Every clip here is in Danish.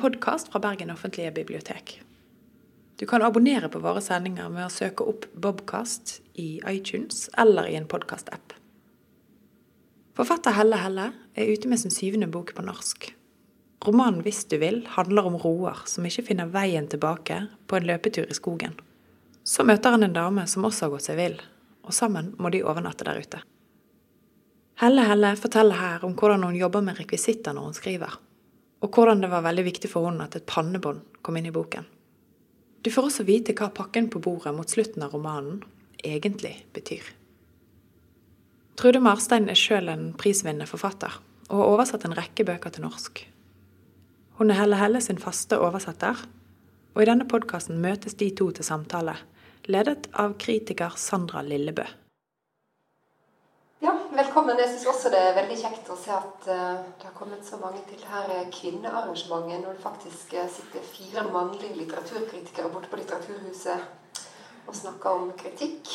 podkast fra Bergen offentlige bibliotek. Du kan abonnere på våre sendinger med å søke opp Bobkast i iTunes eller i en podkast-app. Forfatter Helle Helle er ute med sin syvende bok på norsk. Romanen 'Hvis du vil' handler om Roar som ikke finner veien tilbake på en løpetur i skogen. Så møter han en dame som også har gått seg vill, og sammen må de overnatte der ute. Helle Helle forteller her om hvordan hun jobber med rekvisitter når hun skriver, og hvordan det var veldig viktig for henne at et pannebånd kom inn i boken. Du får også vite hva pakken på bordet mot slutten av romanen egentlig betyr. Trude Marstein er sjøl en prisvinnende forfatter, og har oversatt en rekke bøker til norsk. Hun er Helle Helle sin faste oversetter, og i denne podkasten møtes de to til samtale, ledet av kritiker Sandra Lillebø. Ja, velkommen. Jeg syns også det er veldig kjekt å se at uh, det har kommet så mange til her eh, kvinnearrangementet, når det faktisk eh, sitter fire mannlige litteraturkritikere borte på Litteraturhuset og snakker om kritikk.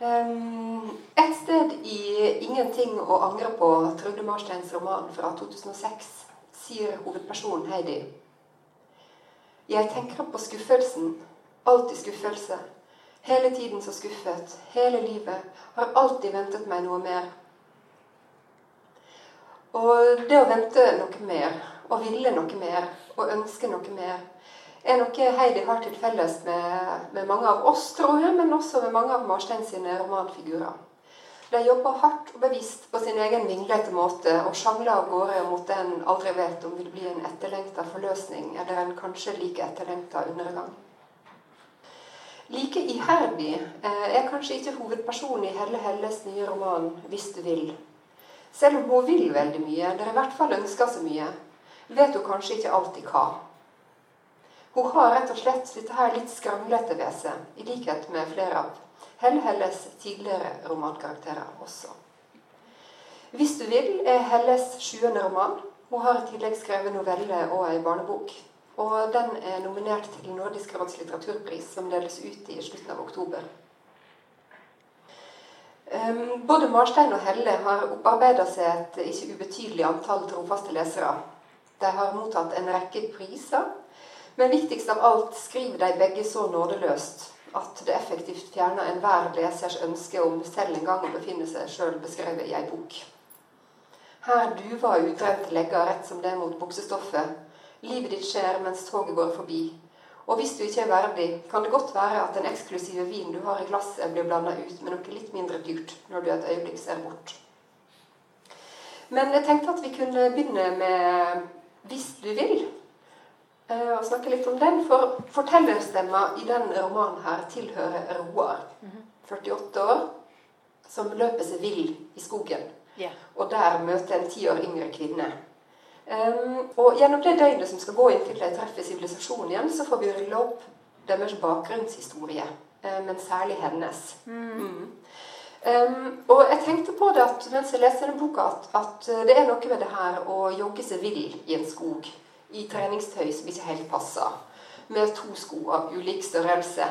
Um, et sted i 'Ingenting å angre på', Trude Marsteins roman fra 2006, sier hovedpersonen Heidi Jeg tenker på skuffelsen. Alltid skuffelse. Hele tiden så skuffet. Hele livet. Har alltid ventet meg noe mer. Og det å vente noe mer, og ville noe mer, og ønske noe mer, er noe Heidi har til felles med, med, mange av oss, tror jeg, men også med mange av Marstein sine romanfigurer. De jobber hardt og bevisst på sin egen vinglete måte og sjangler av gårde mot det en aldri vet om vil bli en etterlengta forløsning eller en kanskje like etterlengta undergang. Like iherdig eh, er kanskje ikke hovedpersonen i Helle Helles nye roman 'Hvis du vil'. Selv om hun vil veldig mye, eller i hvert fall ønsker så mye, vet hun kanskje ikke alltid hva. Hun har rett og slett dette her litt skranglete ved seg, i likhet med flere av Helle Helles tidligere romankarakterer også. 'Hvis du vil' er Helles sjuende roman. Hun har i tillegg skrevet noveller og ei barnebok. Og den er nominert til Nordisk råds litteraturpris, som deles ut i slutten av oktober. Um, både Marstein og Helle har opparbeida seg et ikke ubetydelig antall trofaste lesere. De har mottatt en rekke priser men viktigst av alt skriver de begge så nådeløst at det effektivt fjerner enhver lesers ønske om selv en gang å befinne seg sjøl beskrevet i ei bok. Her duver utrente legger rett som det mot buksestoffet. Livet ditt skjer mens toget går forbi. Og hvis du ikke er verdig, kan det godt være at den eksklusive vinen du har i glasset, blir blanda ut med noe litt mindre dyrt når du et øyeblikk ser bort. Men jeg tenkte at vi kunne begynne med 'Hvis du vil', Eh, og snakke litt om den. For fortellerstemma i denne romanen her tilhører Roar, 48 år, som løper seg vill i skogen. Yeah. Og der møter en ti år yngre kvinne. Um, og gjennom det døgnet som skal gå inntil de treffer sivilisasjonen igjen, så får vi rulle opp deres bakgrunnshistorie, uh, men særlig hennes. Mm. Mm. Um, og jeg tenkte på det at, mens jeg leste denne boka, at, at det er noe med det her å jogge seg vill i en skog i treningstøy som ikke helt passer, med to sko av ulik størrelse,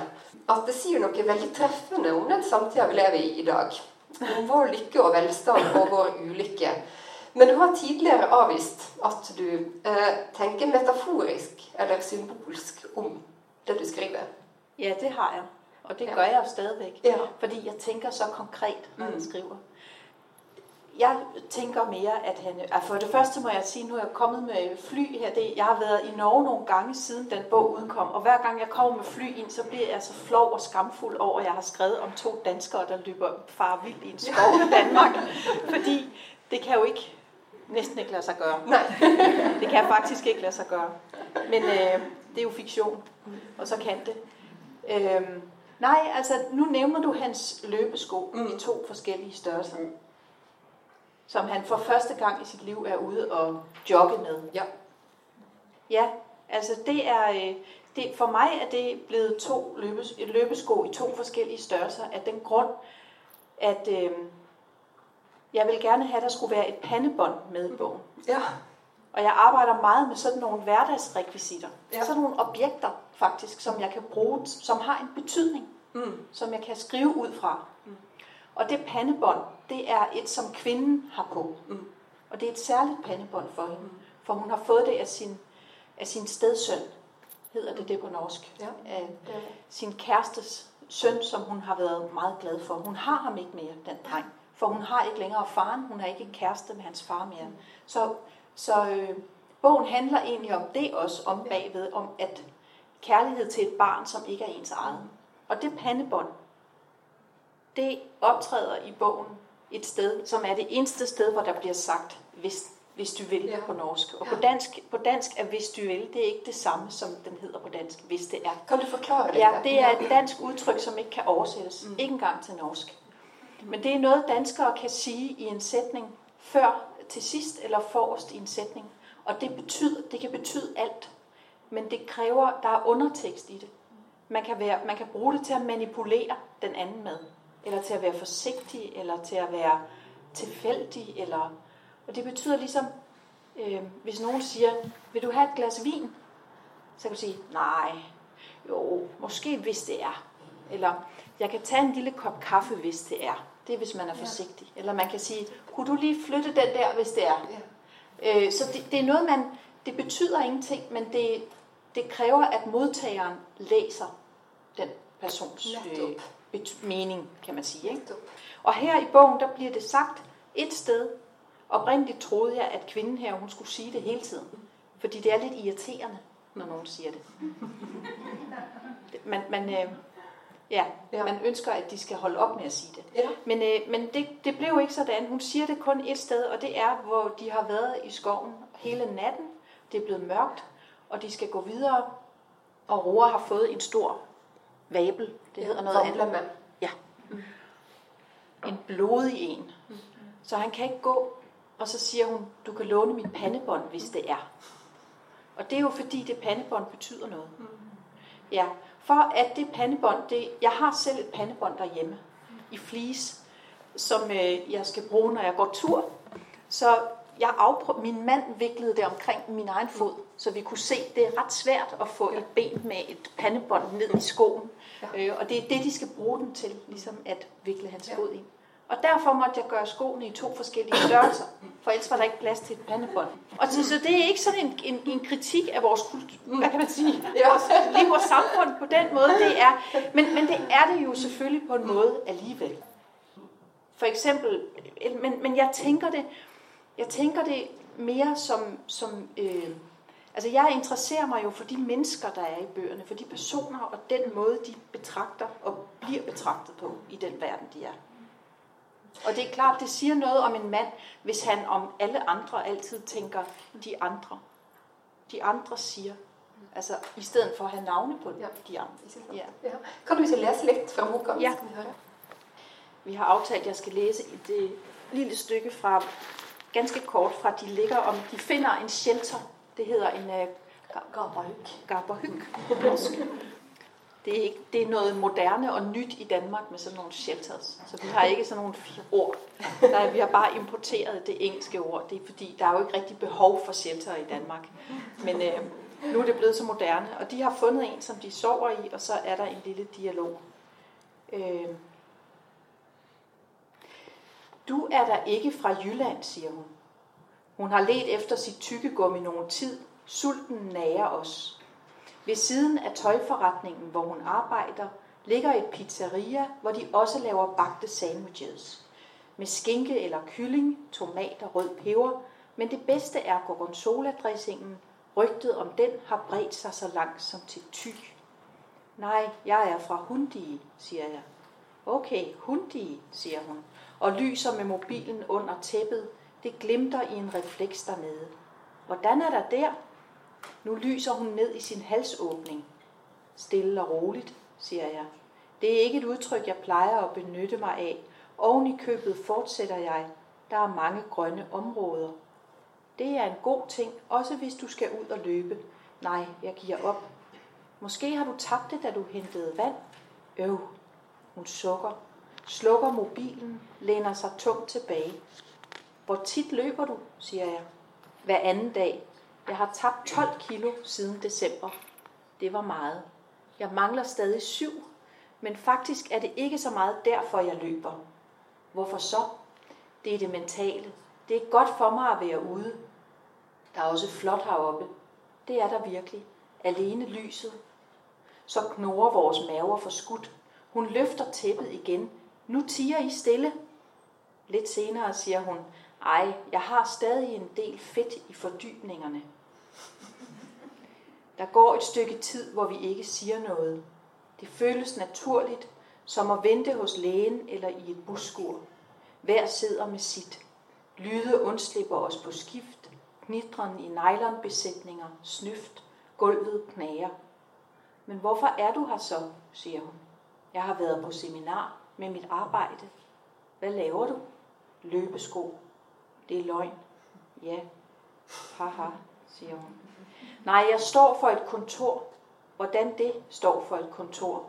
at det sier noe veldig treffende om den samtida vi lever i i dag. Om vår lykke og velstand og vår ulykke. Men du har tidligere avvist at du eh, tenker metaforisk eller symbolsk om det du skriver. Ja, det har jeg. Og det gør jeg jo stadigvæk. Ja. Fordi jeg tenker så konkret, når jeg mm. skriver jeg tænker mere, at han... Altså for det første må jeg sige, nu er jeg kommet med fly her. Det, jeg har været i Norge nogle gange siden den bog udkom, og hver gang jeg kommer med fly ind, så bliver jeg så flov og skamfuld over, at jeg har skrevet om to danskere, der løber far vildt i en skov i Danmark. Fordi det kan jo ikke næsten ikke lade sig gøre. Nej. det kan faktisk ikke lade sig gøre. Men øh, det er jo fiktion, og så kan det. Øh, nej, altså nu nævner du hans løbesko mm. i to forskellige størrelser. Mm som han for første gang i sit liv er ude og jogge med. Ja. Ja, altså det er, øh, det, for mig er det blevet to løbes, løbesko i to forskellige størrelser af den grund, at øh, jeg vil gerne have, at der skulle være et pandebånd med i bogen. Ja. Og jeg arbejder meget med sådan nogle hverdagsrekvisitter. Ja. Sådan nogle objekter faktisk, som jeg kan bruge, som har en betydning, mm. som jeg kan skrive ud fra. Mm. Og det pandebånd, det er et, som kvinden har på. Mm. Og det er et særligt pandebånd for hende. For hun har fået det af sin, af sin stedsøn, hedder det det på norsk. Ja. Af sin kærestes søn, som hun har været meget glad for. Hun har ham ikke mere, den dreng. For hun har ikke længere faren, hun er ikke kæreste med hans far mere. Så, så øh, bogen handler egentlig om det også, om bagved, om at kærlighed til et barn, som ikke er ens eget. Og det pandebånd, det optræder i bogen et sted, som er det eneste sted, hvor der bliver sagt, hvis, hvis du vil ja. på norsk. Og ja. på, dansk, på dansk er hvis du vil, det er ikke det samme, som den hedder på dansk, hvis det er. Kan du forklare det? Ja, det er et dansk udtryk, som ikke kan oversættes. Mm. Ikke engang til norsk. Men det er noget, danskere kan sige i en sætning før, til sidst eller forrest i en sætning. Og det, betyder, det kan betyde alt. Men det kræver, der er undertekst i det. Man kan, være, man kan bruge det til at manipulere den anden med. Eller til at være forsigtig, eller til at være tilfældig. Eller, og det betyder ligesom, øh, hvis nogen siger, vil du have et glas vin? Så kan du sige, nej, jo, måske hvis det er. Eller, jeg kan tage en lille kop kaffe, hvis det er. Det er, hvis man er forsigtig. Ja. Eller man kan sige, kunne du lige flytte den der, hvis det er. Ja. Øh, så det, det er noget, man, det betyder ingenting, men det, det kræver, at modtageren læser den persons øh, mening, kan man sige. Ikke? Og her i bogen, der bliver det sagt et sted. Oprindeligt troede jeg, at kvinden her, hun skulle sige det hele tiden. Fordi det er lidt irriterende, når nogen siger det. Man, man, øh, Ja, ja, man ønsker, at de skal holde op med at sige det. Ja. Men, øh, men det, det blev ikke sådan. Hun siger det kun et sted, og det er, hvor de har været i skoven hele natten. Det er blevet mørkt, og de skal gå videre. Og Roar har fået en stor vabel. Det ja, hedder noget andet. Ja. Mm. En blodig en. Mm. Så han kan ikke gå. Og så siger hun, du kan låne mit pandebånd, hvis det er. Og det er jo fordi, det pandebånd betyder noget. Mm. Ja, for at det pandebånd, det, jeg har selv et pandebånd derhjemme i flis, som øh, jeg skal bruge, når jeg går tur. Så jeg afprøv, min mand viklede det omkring min egen fod, så vi kunne se, det er ret svært at få et ben med et pandebånd ned i skoen. Øh, og det er det, de skal bruge den til, ligesom at vikle hans fod i. Og derfor måtte jeg gøre skoene i to forskellige størrelser, for ellers var der ikke plads til et pandebånd. Og så, så det er ikke sådan en, en, en kritik af vores kultur, hvad kan man sige, vores liv og samfund på den måde, det er. Men, men det er det jo selvfølgelig på en måde alligevel. For eksempel, men, men jeg tænker det, jeg tænker det mere som, som øh, altså jeg interesserer mig jo for de mennesker, der er i bøgerne, for de personer og den måde, de betragter og bliver betragtet på i den verden, de er. Og det er klart, det siger noget om en mand, hvis han om alle andre altid tænker, de andre. De andre siger. Altså, i stedet for at have navne på ja. de andre. Ja. Ja. Kan du ikke læse lidt fra bogen? Ja. Vi har aftalt, at jeg skal læse et øh, lille stykke fra, ganske kort fra, de ligger om, de finder en shelter. Det hedder en uh, på dansk. Det er, ikke, det er noget moderne og nyt i Danmark med sådan nogle shelters. Så vi har ikke sådan nogle ord. Der er, vi har bare importeret det engelske ord. Det er fordi, der er jo ikke rigtig behov for shelter i Danmark. Men øh, nu er det blevet så moderne. Og de har fundet en, som de sover i, og så er der en lille dialog. Øh, du er der ikke fra Jylland, siger hun. Hun har let efter sit tykkegummi nogen tid. Sulten nager os. Ved siden af tøjforretningen, hvor hun arbejder, ligger et pizzeria, hvor de også laver bagte sandwiches. Med skinke eller kylling, tomat og rød peber, men det bedste er gorgonzola-dressingen. Rygtet om den har bredt sig så langt som til ty. Nej, jeg er fra Hundi, siger jeg. Okay, Hundi, siger hun, og lyser med mobilen under tæppet. Det glimter i en refleks dernede. Hvordan er der der? Nu lyser hun ned i sin halsåbning. Stille og roligt, siger jeg. Det er ikke et udtryk, jeg plejer at benytte mig af. Oven i købet fortsætter jeg. Der er mange grønne områder. Det er en god ting, også hvis du skal ud og løbe. Nej, jeg giver op. Måske har du tabt det, da du hentede vand. Øv. Hun sukker, slukker mobilen, læner sig tungt tilbage. Hvor tit løber du, siger jeg. Hver anden dag, jeg har tabt 12 kilo siden december. Det var meget. Jeg mangler stadig syv, men faktisk er det ikke så meget derfor, jeg løber. Hvorfor så? Det er det mentale. Det er godt for mig at være ude. Der er også flot heroppe. Det er der virkelig. Alene lyset. Så knurrer vores maver for skudt. Hun løfter tæppet igen. Nu tiger I stille. Lidt senere siger hun, ej, jeg har stadig en del fedt i fordybningerne. Der går et stykke tid, hvor vi ikke siger noget. Det føles naturligt, som at vente hos lægen eller i et buskur. Hver sidder med sit. Lyde undslipper os på skift. Knitren i nylonbesætninger, snyft, gulvet knager. Men hvorfor er du her så, siger hun. Jeg har været på seminar med mit arbejde. Hvad laver du? Løbesko. Det er løgn. Ja. Haha, siger hun. Nej, jeg står for et kontor. Hvordan det står for et kontor?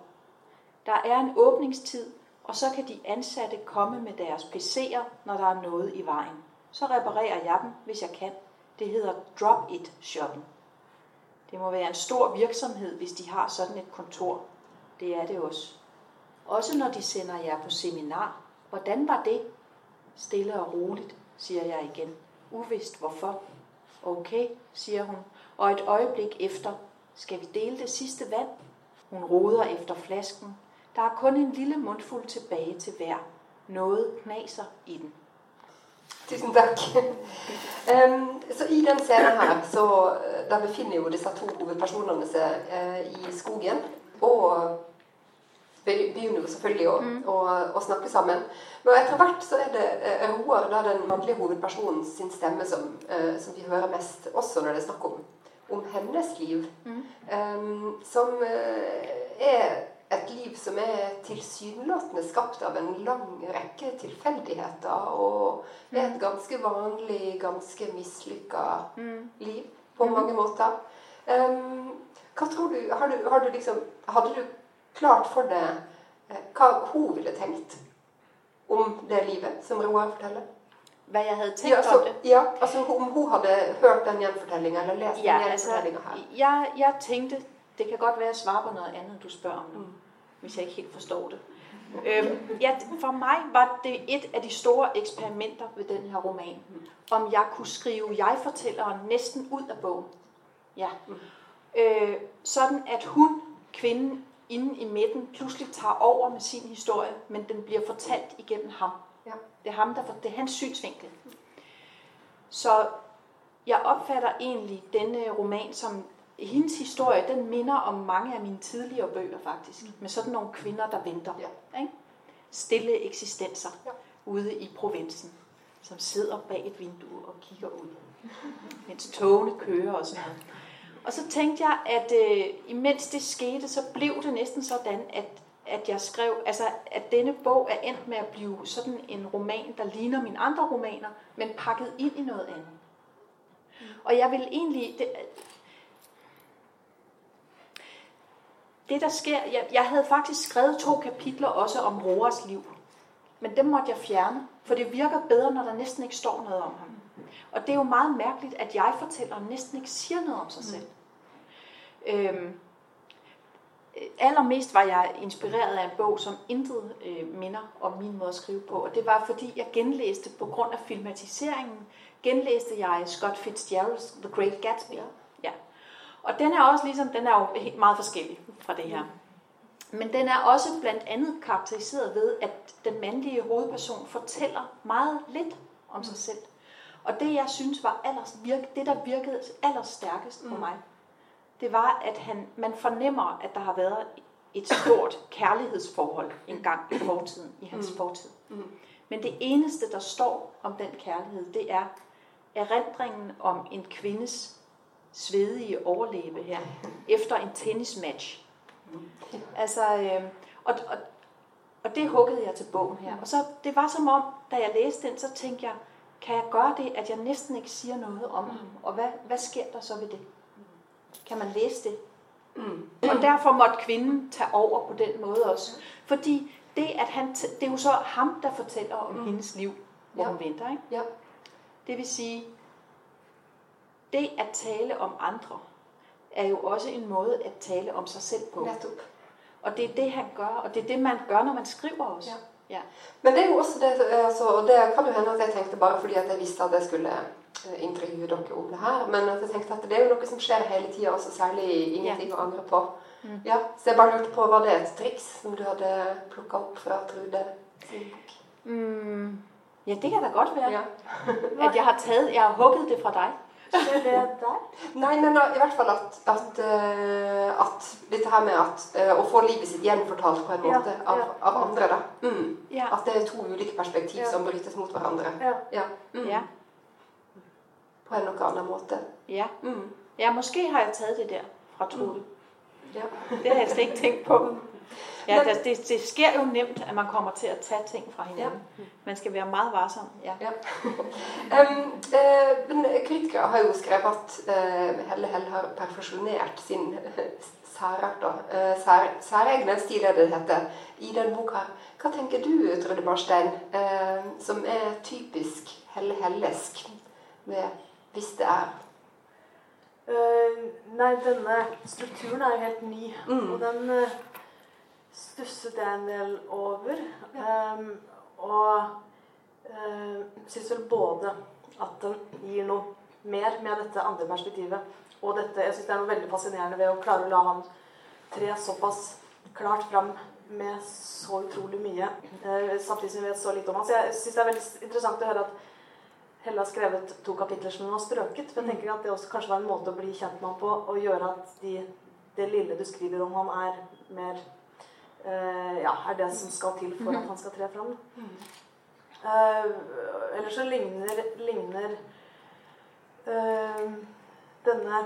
Der er en åbningstid, og så kan de ansatte komme med deres PC'er, når der er noget i vejen. Så reparerer jeg dem, hvis jeg kan. Det hedder drop-it-shoppen. Det må være en stor virksomhed, hvis de har sådan et kontor. Det er det også. Også når de sender jer på seminar. Hvordan var det? Stille og roligt, siger jeg igen. Uvist hvorfor. Okay, siger hun, og et øjeblik efter. Skal vi dele det sidste vand? Hun roder efter flasken. Der er kun en lille mundfuld tilbage til hver. Noget knaser i den. Tusen takk. Um, øhm, så I den scenen her så øh, der befinner jo disse to hovedpersonene seg uh, i skogen. Og begynner jo selvfølgelig å, mm. å, å, snakke sammen. Men etter hvert så er det uh, Roar, da den mannlige hovedpersonen sin stemme, som, uh, som, vi hører mest, også når det er snakk om, om hennes liv. Mm. Um, som er et liv som er tilsynelatende skapt av en lang rekke tilfeldigheter, og er et mm. ganske vanlig, ganske mislykka mm. liv på mm. mange måter. Um, hva tror du, har du, har du liksom, Hadde du klart for deg eh, hva hun ville tenkt om det livet som Roar forteller? Hva jeg hadde tenkt ja, så, om det? Ja, altså Om hun hadde hørt den gjenfortellinga eller lest ja, den gjenfortellinga altså, her? Jeg, jeg tenkte det kan godt være, jeg svarer på noget andet, du spørger om nu, mm. hvis jeg ikke helt forstår det. Øhm, ja, for mig var det et af de store eksperimenter ved den her roman. Om jeg kunne skrive jeg-fortælleren næsten ud af bogen. Ja. Mm. Øh, sådan at hun, kvinden inde i midten, pludselig tager over med sin historie, men den bliver fortalt igennem ham. Ja. Det er ham, der det er hans synsvinkel. Så jeg opfatter egentlig denne roman som hendes historie, den minder om mange af mine tidligere bøger faktisk. Mm. Med sådan nogle kvinder, der venter. Ja. Ikke? Stille eksistenser ja. ude i provinsen, som sidder bag et vindue og kigger ud. Mens togene kører og sådan noget. Og så tænkte jeg, at øh, imens det skete, så blev det næsten sådan, at, at jeg skrev, altså at denne bog er endt med at blive sådan en roman, der ligner mine andre romaner, men pakket ind i noget andet. Mm. Og jeg vil egentlig, det, det der sker, jeg, jeg havde faktisk skrevet to kapitler også om Roars liv. Men dem måtte jeg fjerne, for det virker bedre, når der næsten ikke står noget om ham. Og det er jo meget mærkeligt, at jeg fortæller næsten ikke siger noget om sig selv. Mm. Øhm, allermest var jeg inspireret af en bog, som intet øh, minder om min måde at skrive på. Og det var, fordi jeg genlæste, på grund af filmatiseringen, genlæste jeg Scott Fitzgerald's The Great Gatsby. Ja. Og den er også ligesom, den er jo helt meget forskellig fra det her. Men den er også blandt andet karakteriseret ved, at den mandlige hovedperson fortæller meget lidt om sig selv. Og det, jeg synes var allers virke, det, der virkede allerstærkest på mm. mig, det var, at han, man fornemmer, at der har været et stort kærlighedsforhold engang i fortiden, i hans mm. fortid. Mm. Men det eneste, der står om den kærlighed, det er erindringen om en kvindes svedige overleve her, efter en tennismatch. Altså, øh, og, og, og det huggede jeg til bogen her. Og så, det var som om, da jeg læste den, så tænkte jeg, kan jeg gøre det, at jeg næsten ikke siger noget om ham? Og hvad, hvad sker der så ved det? Kan man læse det? Mm. Og derfor måtte kvinden tage over på den måde også. Fordi det, at han, det er jo så ham, der fortæller om mm. hendes liv, hvor ja. hun venter. Ikke? Ja. Det vil sige, det at tale om andre, er jo også en måde at tale om sig selv på. Og det er det, han gør, og det er det, man gør, når man skriver også. Ja. Ja. Men det er jo også det, altså, det kan jo hende at jeg tenkte bare fordi at jeg visste at jeg skulle intervjue dere om det her. Men jeg tenkte at det er jo noe som skjer hele tida, også særlig ingenting ja. å angre på. Mm. Ja, Så jeg bare lurte på, var det et triks som du hadde plukka opp fra Trude sin bok? Mm. Ja, det kan da godt være. Ja. at jeg har taget, jeg har hugget det fra deg. Nei, men i hvert fall at, at, uh, at dette her med at, uh, å få livet sitt gjenfortalt på en måte ja, av, av, andre. da. Mm. Ja. At det er to ulike perspektiv som brytes mot hverandre. Ja. Mm. På en noe annen måte. Ja. Mm. ja, måske har jeg taget det der fra Trude. Mm. Ja. Det har jeg slet ikke tenkt på. Ja, det, det, det sker jo nemt, at man kommer til at tage ting fra hinanden. Ja. Man skal være meget varsom. Ja. ja. um, uh, men kritikere har jo skrevet at uh, Helle Hell har perfeksjonert sin særart, uh, sær, særegne stil, er det det heter, i den boka. Hva tenker du, Trude Barstein, uh, som er typisk Helle Hellesk med 'hvis det er'? Uh, nei, denne strukturen er jo helt ny. Mm. Og den uh, stusset jeg en del over. Ja. Um, og ehm, uh, syns vel både at den gir noe mer med dette andre perspektivet. Og dette, jeg syns det er noe veldig fascinerende ved å klare å la han tre såpass klart fram med så utrolig mye, uh, samtidig som vi vet så lite om han. Så jeg syns det er veldig interessant å høre at Helle har skrevet to kapitler som hun har strøket. For jeg tenker at det også kanskje var en måte å bli kjent med ham på, og gjøre at de, det lille du skriver om han er mer ja, er det som skal til for at mhm. han skal tre fram. Uh, ellers så ligner, ligner uh, denne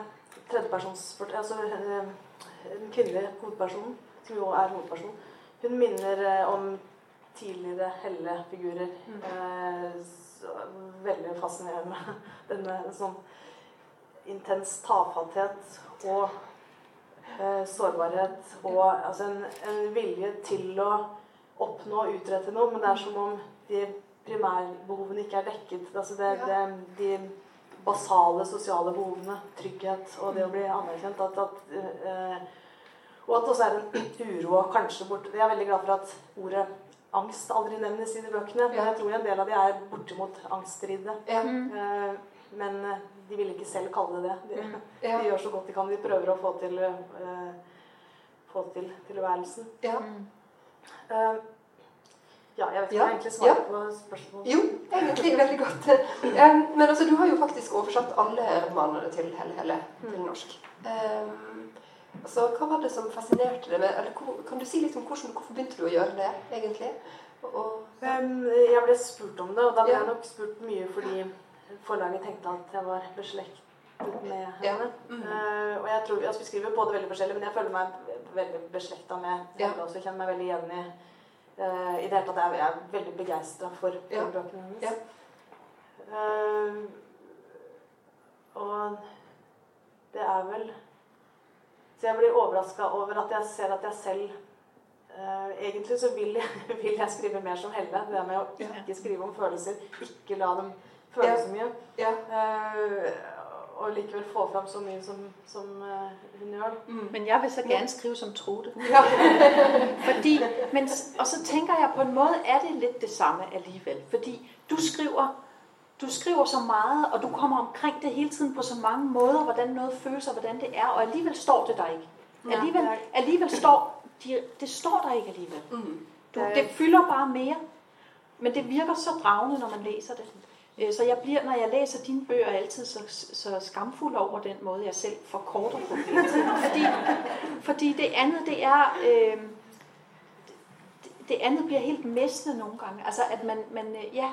tredjepersons altså den kvinnelige hovedpersonen, som jo er hovedpersonen, hun minner om tidligere Helle-figurer. Mm. veldig fascinerende. Denne sånn intens tafatthet og eh, sårbarhet og altså en, en, vilje til å oppnå og utrette noe. Men det er som om de primærbehovene ikke er dekket. Altså det, det, de basale sosiale behovene, trygghet og det å bli anerkjent. At, at, eh, og at det også er en uro og kanskje borte Jeg er veldig glad for at ordet angst aldri nevnes i de bøkene. Men jeg tror en del av de er bortimot angstridde. Ja. Eh, men eh, de vil ikke selv kalle det det. De, mm. ja. de, gjør så godt de kan. De prøver å få til, uh, få til tilværelsen. Ja. Uh, ja, jeg vet ikke ja. jeg egentlig svarer på spørsmålet. Jo, egentlig veldig godt. Um, men altså, du har jo faktisk oversatt alle romanene til Helle Helle til mm. norsk. Um, altså, hva var det som fascinerte deg med eller Kan du si litt om hvordan, hvorfor begynte du å gjøre det, egentlig? Og, um, jeg ble spurt om det, og da ble jeg nok spurt mye fordi forlaget tenkte at jeg var beslektet med henne. Ja. Mm. Uh, og jeg tror, altså, Vi skriver både veldig forskjellig, men jeg føler meg veldig beslekta med henne. Ja. også kjenner meg veldig igjen i uh, I det hele tatt jeg er veldig begeistra for, for ja. bøkene hennes. Ja. Uh, og det er vel Så jeg blir overraska over at jeg ser at jeg selv Uh, egentlig så vil jeg, vil jeg, skrive mer som Helle. Det med å ikke skrive om følelser. Ikke la dem føle ja. så mye. Ja. Uh, og likevel få fram så mye som, som uh, hun gjør. Mm. Men jeg vil så gerne skrive som Trude. Ja. Fordi, men, og så tenker jeg på en måte er det litt det samme alligevel. Fordi du skriver du skriver så meget, og du kommer omkring det hele tiden på så mange måder, hvordan noget føles og hvordan det er, og alligevel står det der ikke. Alligevel, alligevel står, de, det står der ikke alligevel. Mm. Du, det fylder bare mere, men det virker så dragende, når man læser det. Øh, så jeg bliver, når jeg læser dine bøger, altid så, så skamfuld over den måde, jeg selv forkorter på fordi, fordi det andet, det er... Øh, det andet bliver helt mæstende nogle gange. Altså, at man, man øh, ja.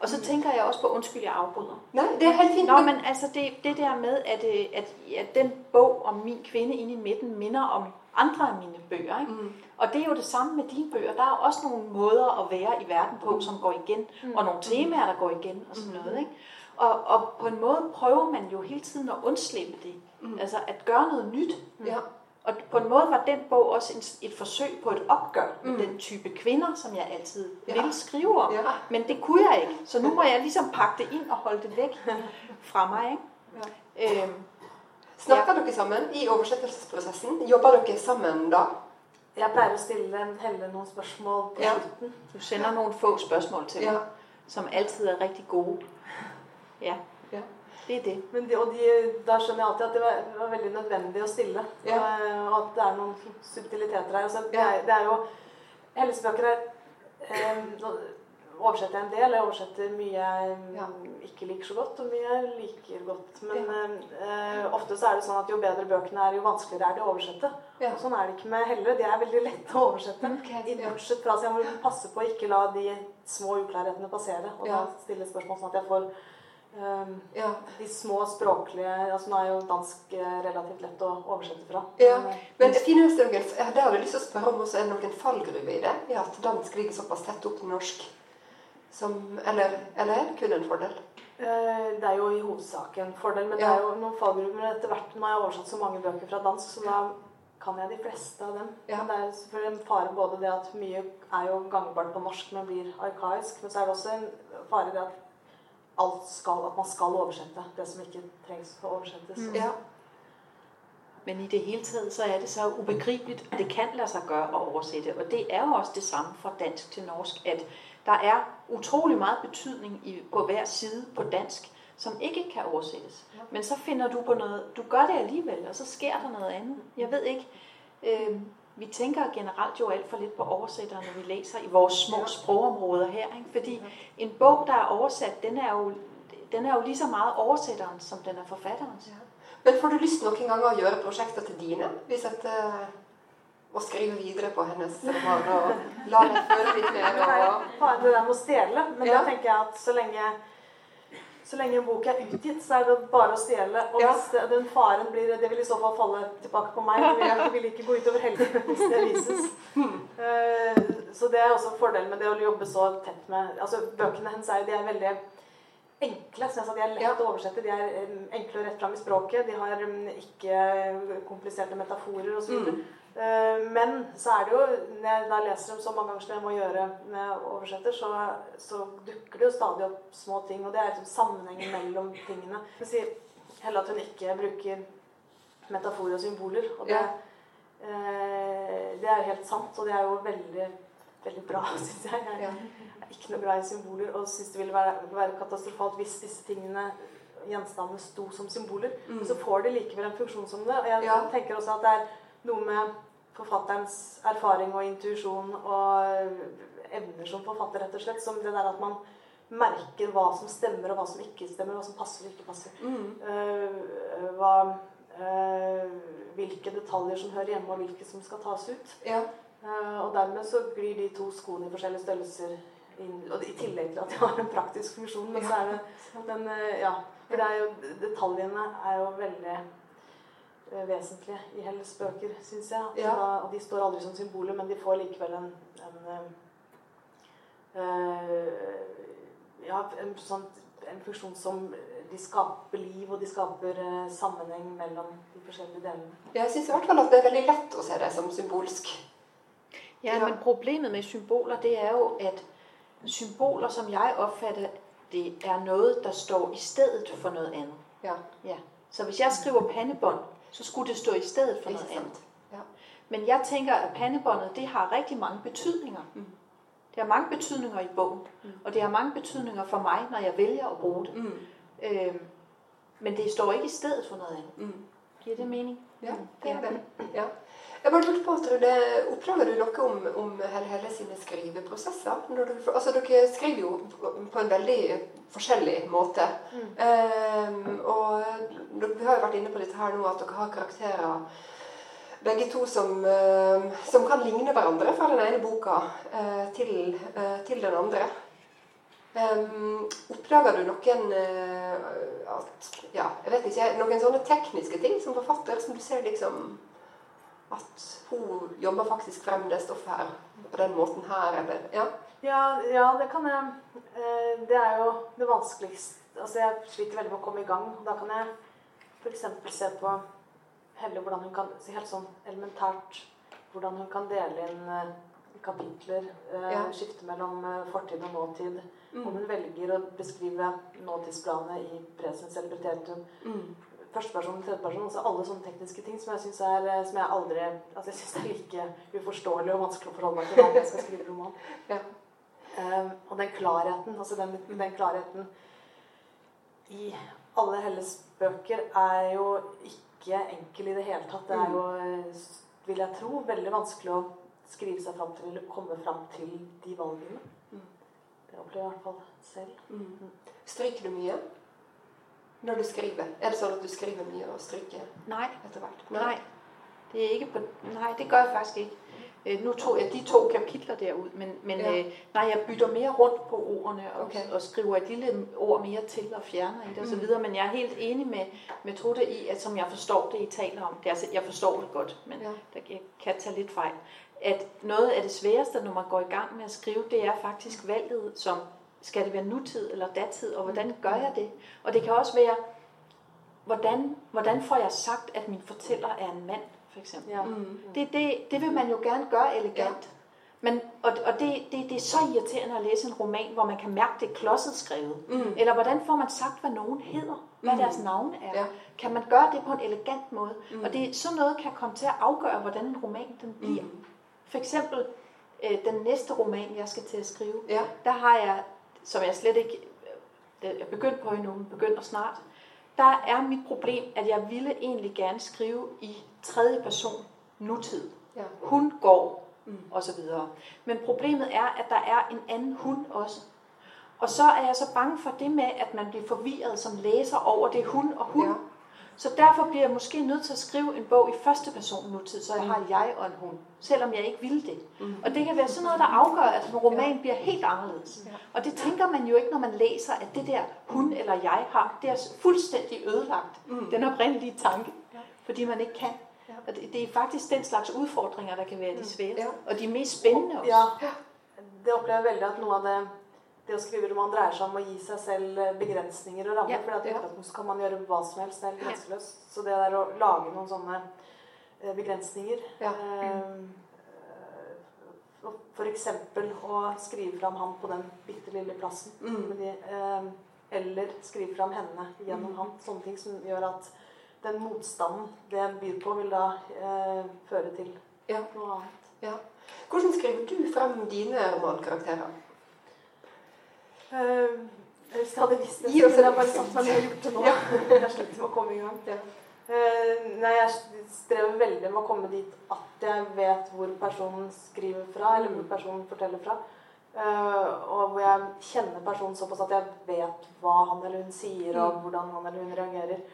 Og så tænker jeg også på, undskyld, jeg afbryder. Nej, det er helt fint. Nå, men altså, det, det der med, at, øh, at, at den bog om min kvinde inde i midten minder om andre af mine bøger. Ikke? Mm. Og det er jo det samme med dine bøger. Der er også nogle måder at være i verden på, mm. som går igen, mm. og nogle temaer, der går igen og sådan mm. noget. Ikke? Og, og på en måde prøver man jo hele tiden at undslippe det. Mm. Altså at gøre noget nyt. Mm. Ja. Og på en måde var den bog også en, et forsøg på et opgør med mm. den type kvinder, som jeg altid ja. ville skrive om. Ja. Men det kunne jeg ikke. Så nu må jeg ligesom pakke det ind og holde det væk fra mig. Ikke? Ja. Øhm, Snakker dere sammen i oversettelsesprosessen? Jobber dere sammen da? Jeg pleier å stille Helle noen spørsmål på ja. slutten. Du sender noen få spørsmål til ja. som alltid er riktig gode. Ja. ja. Det er det. Men de, og de, da skjønner jeg alltid at det var, var veldig nødvendig å stille. Ja. Og, og, at det er noen subtiliteter her. Altså, det, er, det er jo Hellesbøker er eh, oversetter jeg en del. Jeg oversetter mye jeg ja. ikke liker så godt, og mye jeg liker godt. Men ja. eh, ofte så er det sånn at jo bedre bøkene er, jo vanskeligere er de å oversette. Ja. Og sånn er det ikke med Helle. De er veldig lette å oversette. Okay. Bortsett fra at jeg må passe på å ikke la de små uklarhetene passere. Og da stille spørsmål sånn at jeg får um, de små språklige altså Nå er jo dansk eh, relativt lett å oversette fra. Ja, Men det noen, det har jeg lyst til å spørre om også, er det noen fallgruver i det? I at dansk ligger såpass tett opp til norsk? Som, eller, eller er det kun en fordel? Eh, det er jo i hovedsak en fordel, men ja. det er jo noen fallgrupper etter hvert. Nå har jeg oversatt så mange bøker fra dansk, så da kan jeg de fleste av dem. Ja. Men det er selvfølgelig en fare både det at mye er jo gangbart på norsk, men blir arkaisk. Men så er det også en fare det at alt skal, at man skal oversette det som ikke trengs å oversettes. Mm. Ja. Men i det hele taget, så er det så ubegripeligt, at det kan lade sig gøre at oversætte. Og det er jo også det samme fra dansk til norsk, at der er utrolig meget betydning i, på hver side på dansk, som ikke kan oversættes. Men så finder du på noget, du gør det alligevel, og så sker der noget andet. Jeg ved ikke, øh, vi tænker generelt jo alt for lidt på oversættere, når vi læser i vores små sprogområder her. Ikke? Fordi en bog, der er oversat, den er jo, den er jo lige så meget oversætteren, som den er forfatterens. Ja. Men får du lyst noen ganger å gjøre prosjekter til dine? Hvis at, uh, å skrive videre på hennes roman og la deg føle litt mer? Og... Det der med å stjele. Men ja. da tenker jeg at så lenge, så lenge en bok er utgitt, så er det bare å stjele. Og ja. hvis den faren blir Det vil i så fall falle tilbake på meg. Det vil ikke gå utover helgen hvis det vises. Uh, så det er også fordelen med det å jobbe så tett med Altså, bøkene hennes er jo de er veldig enkle. Så jeg sa, de er lett ja. å oversette. De er um, enkle og rett fram i språket. De har um, ikke kompliserte metaforer osv. Mm. Uh, men så er det jo, når jeg da leser dem så mange ganger som jeg må gjøre når jeg oversetter, så, så, dukker det jo stadig opp små ting. Og det er liksom sammenhengen mellom tingene. Jeg sier heller at hun ikke bruker metaforer og symboler. Og det, ja. uh, det er jo helt sant, og det er jo veldig, veldig bra, syns jeg. jeg ikke noe glad i symboler og syns det ville være, være, katastrofalt hvis disse tingene gjenstandene sto som symboler. Mm. Men så får de likevel en funksjon som det. Og jeg ja. tenker også at det er noe med forfatterens erfaring og intuisjon og evner som forfatter, rett og slett. Som det der at man merker hva som stemmer, og hva som ikke stemmer. Hva som passer og ikke passer. Mm. Uh, hva, uh, hvilke detaljer som hører hjemme, og hvilke som skal tas ut. Ja. Uh, og dermed så glir de to skoene i forskjellige størrelser og I tillegg til at de har en praktisk funksjon. Men så er det eh, ja, for det er jo, detaljene er jo veldig vesentlige i Helles bøker, syns jeg. Ja. Da, og de står aldri som symboler, men de får likevel en, en uh, ja, en, sånn, en, funksjon som de skaper liv, og de skaper uh, sammenheng mellom de forskjellige delene. Jeg syns i hvert fall at det er veldig lett å se det som symbolsk. Ja, ja, men problemet med symboler, det er jo at symboler, som jeg opfatter det, er noget, der står i stedet for noget andet. Ja. ja. Så hvis jeg skriver pandebånd, så skulle det stå i stedet for noget andet. Ja. Men jeg tænker, at pandebåndet, det har rigtig mange betydninger. Mm. Det har mange betydninger i bogen, mm. og det har mange betydninger for mig, når jeg vælger at bruge det. Mm. Øhm, men det står ikke i stedet for noget andet. Mm. Giver det mening? Ja, det er det. Ja. Jeg bare lurte på, Trude, Oppdager du noe om, om Helle Helle sine skriveprosesser? Du, altså, dere skriver jo på en veldig forskjellig måte. Mm. Um, og Vi har jo vært inne på dette her nå, at dere har karakterer begge to som, uh, som kan ligne hverandre fra den ene boka uh, til, uh, til, den andre. Um, oppdager du noen at, ja, jeg vet ikke, noen sånne tekniske ting som forfatter som du ser liksom at hun jobber faktisk frem det stoffet her på den måten her, eller ja. ja. Ja, det kan jeg. Eh, det er jo det vanskeligste Altså, jeg sliter veldig med å komme i gang. Da kan jeg f.eks. se på Helle hvordan hun kan Helt sånn elementært hvordan hun kan dele inn eh, kapitler. Eh, ja. Skifte mellom fortid og nåtid. Mm. Om hun velger å beskrive nåtidsplanet i presens eller preteritum. Mm førsteperson tredjeperson. Altså alle sånne tekniske ting som jeg syns er eh, som jeg aldri altså jeg synes er like uforståelig og vanskelig å forholde meg til når jeg skal skrive roman. Ja. Um, og den klarheten, altså den, den klarheten i alle Helles bøker er jo ikke enkel i det hele tatt. Det er jo, eh, vil jeg tro, veldig vanskelig å skrive seg fram til eller komme fram til de valgene. Mm. Det opplever jeg i hvert fall selv. Mm. Stryker du mye når du skriver? Er det sånn at du skriver mye og stryker Nei. etter hvert? Nei. Nei. Det, er ikke på, nei, det gør jeg faktisk ikke. Øh, nu tog jeg de to kapitler derud, men, men ja. øh, nej, jeg bytter mere rundt på ordene og, okay. og skriver et lille ord mere til og fjerner i det osv., mm. men jeg er helt enig med, med Trude i, at som jeg forstår det, I taler om, det, altså, jeg forstår det godt, men ja. der jeg kan tage lidt fejl, at noget af det sværeste, når man går i gang med at skrive, det er faktisk valget, som skal det være nutid eller datid, og hvordan gør jeg det? Og det kan også være, hvordan, hvordan får jeg sagt, at min fortæller er en mand? for eksempel. Ja. Mm. Det, det, det vil man jo gerne gøre elegant. Ja. Men, og og det, det, det er så irriterende at læse en roman, hvor man kan mærke, det er klodset skrevet. Mm. Eller hvordan får man sagt, hvad nogen hedder? Hvad mm. deres navn er? Ja. Kan man gøre det på en elegant måde? Mm. Og det, sådan noget kan komme til at afgøre, hvordan en roman den bliver. Mm. For eksempel øh, den næste roman, jeg skal til at skrive, ja. der har jeg, som jeg slet ikke øh, er begyndt på endnu, begynder snart, der er mit problem, at jeg ville egentlig gerne skrive i tredje person nutid. Ja. Hun går, mm. og så videre. Men problemet er, at der er en anden hun også. Og så er jeg så bange for det med, at man bliver forvirret som læser over det hun og hun. Ja. Så derfor bliver jeg måske nødt til at skrive en bog i første person nutid, så jeg mm. har jeg og en hun, selvom jeg ikke vil det. Mm. Og det kan være sådan noget, der afgør, at en roman bliver helt anderledes. Og det tænker man jo ikke, når man læser, at det der hun eller jeg har, det er fuldstændig ødelagt, mm. den oprindelige tanke, fordi man ikke kan. Og det, det er faktisk den slags udfordringer, der kan være de mm. svære, og de mest spændende også. Ja, det oplever jeg veldig, at noe av det det å skrive roman dreier seg om å gi seg selv eh, begrensninger og rammer. Ja, for i utgangspunktet kan man gjøre hva som helst. Det er grenseløst. Så det der å lage noen sånne eh, begrensninger ja. eh, For eksempel å skrive fram han på den bitte lille plassen. Mm. De, eh, eller skrive fram henne gjennom mm. han. Sånne ting som gjør at den motstanden det byr på, vil da eh, føre til ja. noe annet. Ja. Hvordan skriver du frem dine romankarakterer? Uh, hvis jeg hadde visst det, så ville jeg bare satt meg ned og gjort det nå. Jeg sliter med å komme i gang. Ja. Uh, nei, jeg strever veldig med å komme dit at jeg vet hvor personen skriver fra, eller hvor personen forteller fra. Uh, og hvor jeg kjenner personen såpass at jeg vet hva han eller hun sier, og mm. hvordan han eller hun reagerer.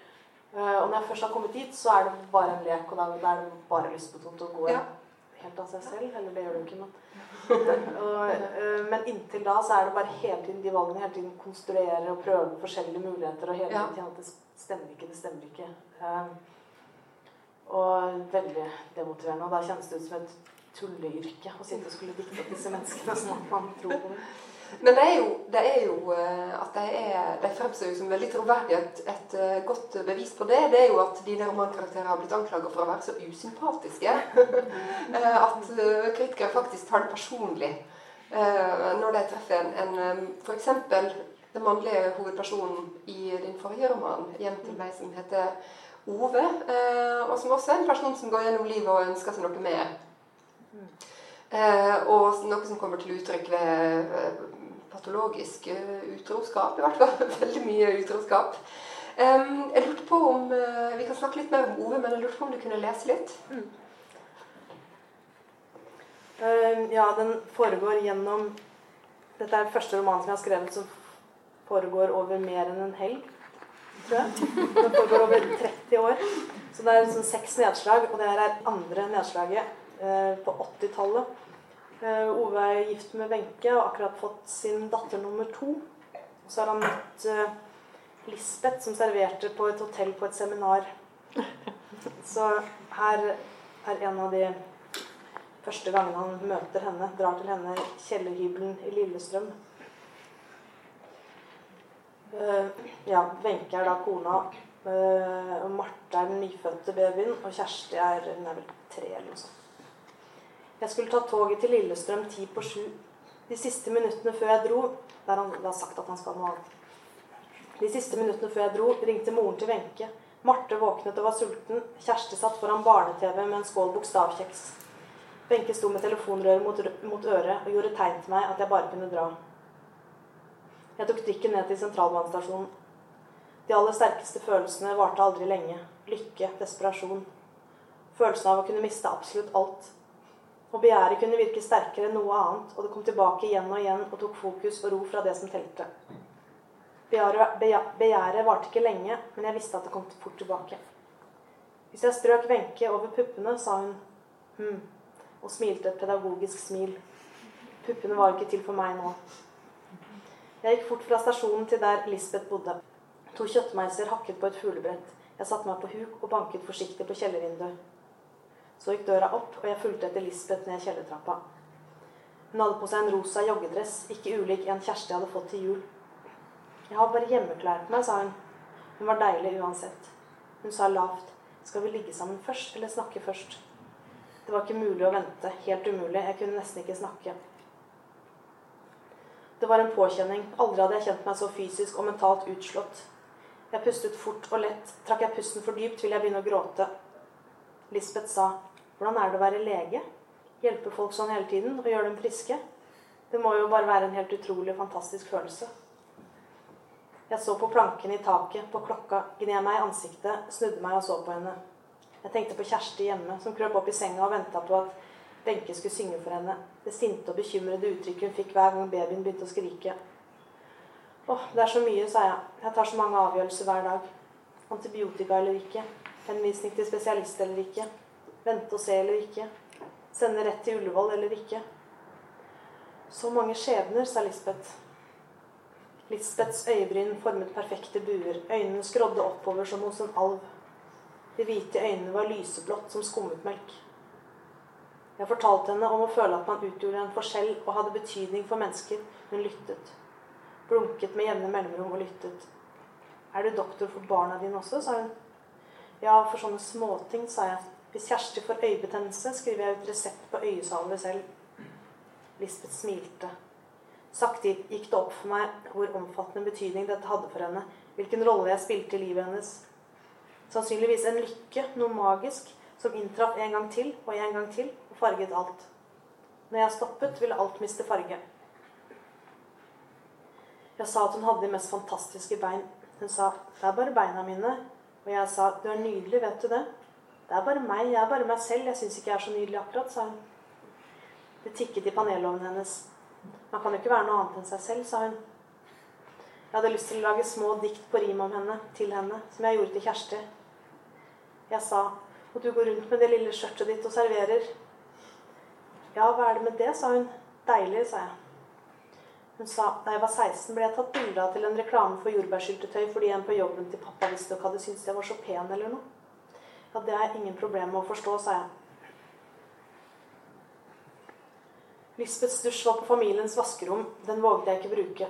Uh, og når jeg først har kommet dit, så er det bare en lek, og da er det bare lystbetont å gå ja helt av seg selv. Eller det gjør det jo ikke, men og, uh, men inntil da så er det bare hele tiden de valgene. Hele tiden konstruere og prøve forskjellige muligheter. Og hele tiden ja. at det stemmer ikke, det stemmer ikke. Uh, og veldig demotiverende. Og da kjennes det ut som et tulleyrke å sitte og skulle dikte opp disse menneskene sånn at man tror på det. Men det er jo, det er jo eh, at de, er, de fremstår som veldig troverdige. Et, et, eh, godt bevis på det det er jo at dine romankarakterer har blitt anklaget for å være så usympatiske eh, at kritikere faktisk tar det personlig når de treffer en, en f.eks. den mannlige hovedpersonen i din forrige roman, 'Hjem til meg', som heter Ove, og som også er en person som går gjennom livet og ønsker seg noe mer. og noe som kommer til uttrykk ved patologisk eh, utroskap. I hvert fall veldig mye utroskap. Um, jeg lurte på om uh, Vi kan snakke litt mer om Ove, men jeg lurte på om du kunne lese litt? Mm. Ja, den foregår gjennom Dette er første roman som jeg har skrevet som foregår over mer enn en helg. Tror jeg. Den foregår over 30 år. Så det er sånn seks nedslag, og det her er andre nedslaget uh, på 80-tallet. Eh, Ove er gift med Wenche og akkurat fått sin datter nummer to. Så har han møtt uh, Lisbeth, som serverte på et hotell på et seminar. Så her er en av de første gangene han møter henne, drar til henne, kjellerhybelen i Lillestrøm. Uh, ja, Wenche er da kona, og Marte er den nyfødte babyen, og Kjersti er, hun er vel tre eller noe sånt. Jeg skulle ta toget til Lillestrøm ti på sju. De siste minuttene før jeg dro Der han har sagt at han skal noe annet. De siste minuttene før jeg dro, ringte moren til Wenche. Marte våknet og var sulten. Kjersti satt foran barne-TV med en skål bokstavkjeks. Wenche sto med telefonrøret mot, mot øret og gjorde tegn til meg at jeg bare kunne dra. Jeg tok trikken ned til sentralbanestasjonen. De aller sterkeste følelsene varte aldri lenge. Lykke, desperasjon. Følelsen av å kunne miste absolutt alt. Og begjæret kunne virke sterkere enn noe annet, og det kom tilbake igjen og igjen og tok fokus og ro fra det som telte. Begjæret varte ikke lenge, men jeg visste at det kom fort tilbake. Hvis jeg strøk Wenche over puppene, sa hun hm, og smilte et pedagogisk smil. Puppene var ikke til for meg nå. Jeg gikk fort fra stasjonen til der Lisbeth bodde. To kjøttmeiser hakket på et fuglebrett. Jeg satte meg på huk og banket forsiktig på kjellervinduet. Så gikk døra opp, og jeg fulgte etter Lisbeth ned kjellertrappa. Hun hadde på seg en rosa joggedress, ikke ulik en Kjersti hadde fått til jul. Jeg har bare hjemmeklær på meg, sa hun. Hun var deilig uansett. Hun sa lavt. Skal vi ligge sammen først, eller snakke først? Det var ikke mulig å vente. Helt umulig. Jeg kunne nesten ikke snakke. Det var en påkjenning. Aldri hadde jeg kjent meg så fysisk og mentalt utslått. Jeg pustet fort og lett. Trakk jeg pusten for dypt, ville jeg begynne å gråte. Lisbeth sa, 'Hvordan er det å være lege? Hjelpe folk sånn hele tiden og gjøre dem friske?' Det må jo bare være en helt utrolig fantastisk følelse. Jeg så på planken i taket, på klokka, gned meg i ansiktet, snudde meg og så på henne. Jeg tenkte på Kjersti hjemme, som krøp opp i senga og venta på at Benke skulle synge for henne. Det sinte og bekymrede uttrykket hun fikk hver gang babyen begynte å skrike. Åh, det er så mye, sa jeg. Jeg tar så mange avgjørelser hver dag. Antibiotika eller ikke. Henvisning til spesialist eller ikke. Vente og se eller ikke. Sende rett til Ullevål eller ikke. Så mange skjebner, sa Lisbeth. Lisbeths øyebryn formet perfekte buer. Øynene skrådde oppover som hos en alv. De hvite øynene var lyseblått som skummetmelk. Jeg fortalte henne om å føle at man utgjorde en forskjell og hadde betydning for mennesker. Hun lyttet. Blunket med jevne mellomrom og lyttet. Er du doktor for barna dine også? sa hun. Ja, for sånne småting, sa jeg. Hvis Kjersti får øyebetennelse, skriver jeg ut resept på øyesalve selv. Lisbeth smilte. Sakte gikk det opp for meg hvor omfattende betydning dette hadde for henne. Hvilken rolle jeg spilte i livet hennes. Sannsynligvis en lykke, noe magisk, som inntraff en gang til og en gang til og farget alt. Når jeg stoppet, ville alt miste farge. Jeg sa at hun hadde de mest fantastiske bein. Hun sa 'Det er bare beina mine'. Og jeg sa 'Du er nydelig, vet du det'? 'Det er bare meg. Jeg er bare meg selv. Jeg syns ikke jeg er så nydelig akkurat', sa hun. Det tikket i panelovnen hennes. Man kan jo ikke være noe annet enn seg selv, sa hun. Jeg hadde lyst til å lage små dikt på rim om henne, til henne, som jeg gjorde til Kjersti. Jeg sa og du går rundt med det lille skjørtet ditt og serverer. Ja, hva er det med det, sa hun. Deilig, sa jeg. Hun sa da jeg var 16, ble jeg tatt bilde av til en reklame for jordbærsyltetøy fordi en på jobben til pappa visstnok hadde syntes jeg var så pen eller noe. Ja, det har jeg ingen problemer med å forstå, sa jeg. Lisbeths dusj var på familiens vaskerom. Den våget jeg ikke bruke.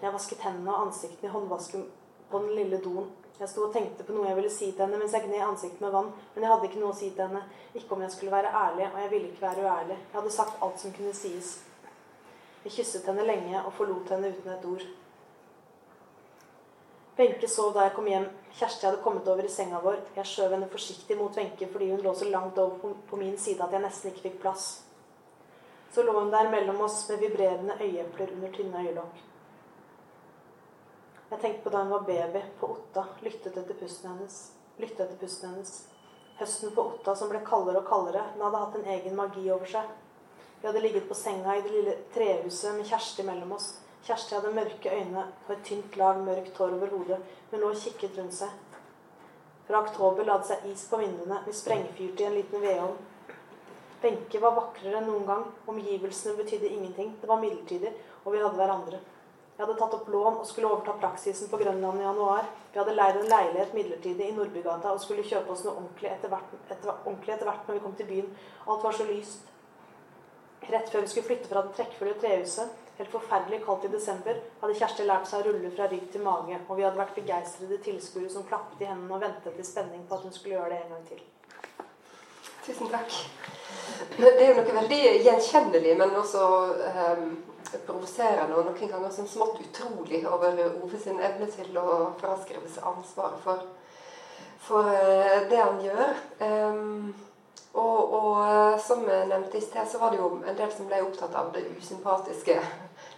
Jeg vasket hendene og ansiktet i håndvasken på den lille doen. Jeg sto og tenkte på noe jeg ville si til henne mens jeg gned ansiktet med vann, men jeg hadde ikke noe å si til henne. Ikke om jeg skulle være ærlig, og jeg ville ikke være uærlig. Jeg hadde sagt alt som kunne sies. Jeg kysset henne lenge og forlot henne uten et ord. Wenche sov da jeg kom hjem. Kjersti hadde kommet over i senga vår. Jeg skjøv henne forsiktig mot Wenche fordi hun lå så langt over på min side at jeg nesten ikke fikk plass. Så lå hun der mellom oss med vibrerende øyeepler under tynne øyelokk. Jeg tenkte på da hun var baby, på Otta, lyttet etter pusten hennes. Lyttet etter pusten hennes. Høsten på Otta som ble kaldere og kaldere. Den hadde hatt en egen magi over seg. Vi hadde ligget på senga i det lille trehuset med Kjersti mellom oss. Kjersti hadde mørke øyne og et tynt lag mørkt hår over hodet. men lå og kikket rundt seg. Fra oktober la det seg is på vinduene. Vi sprengfyrte i en liten vedovn. Wenche var vakrere enn noen gang. Omgivelsene betydde ingenting. Det var midlertidig, og vi hadde hverandre. Jeg hadde tatt opp lån og skulle overta praksisen på Grønland i januar. Vi hadde leid en leilighet midlertidig i Nordbygata og skulle kjøpe oss noe ordentlig etter, hvert, etter, ordentlig etter hvert når vi kom til byen. Alt var så lyst. Rett før vi skulle flytte fra det trekkfulle trehuset, helt forferdelig kaldt i desember, hadde Kjersti lært seg å rulle fra rygg til mage, og vi hadde vært begeistrede tilskuere som klappet i hendene og ventet i spenning på at hun skulle gjøre det en gang til. Tusen takk. Det er jo noe veldig gjenkjennelig, men også um, provoserende og noen ganger sånn smått utrolig over Ove sin evne til å fraskrive seg ansvaret for, for uh, det han gjør. Um, og, og, eh, som jeg nevnte i sted, så var det jo en del som ble opptatt av det usympatiske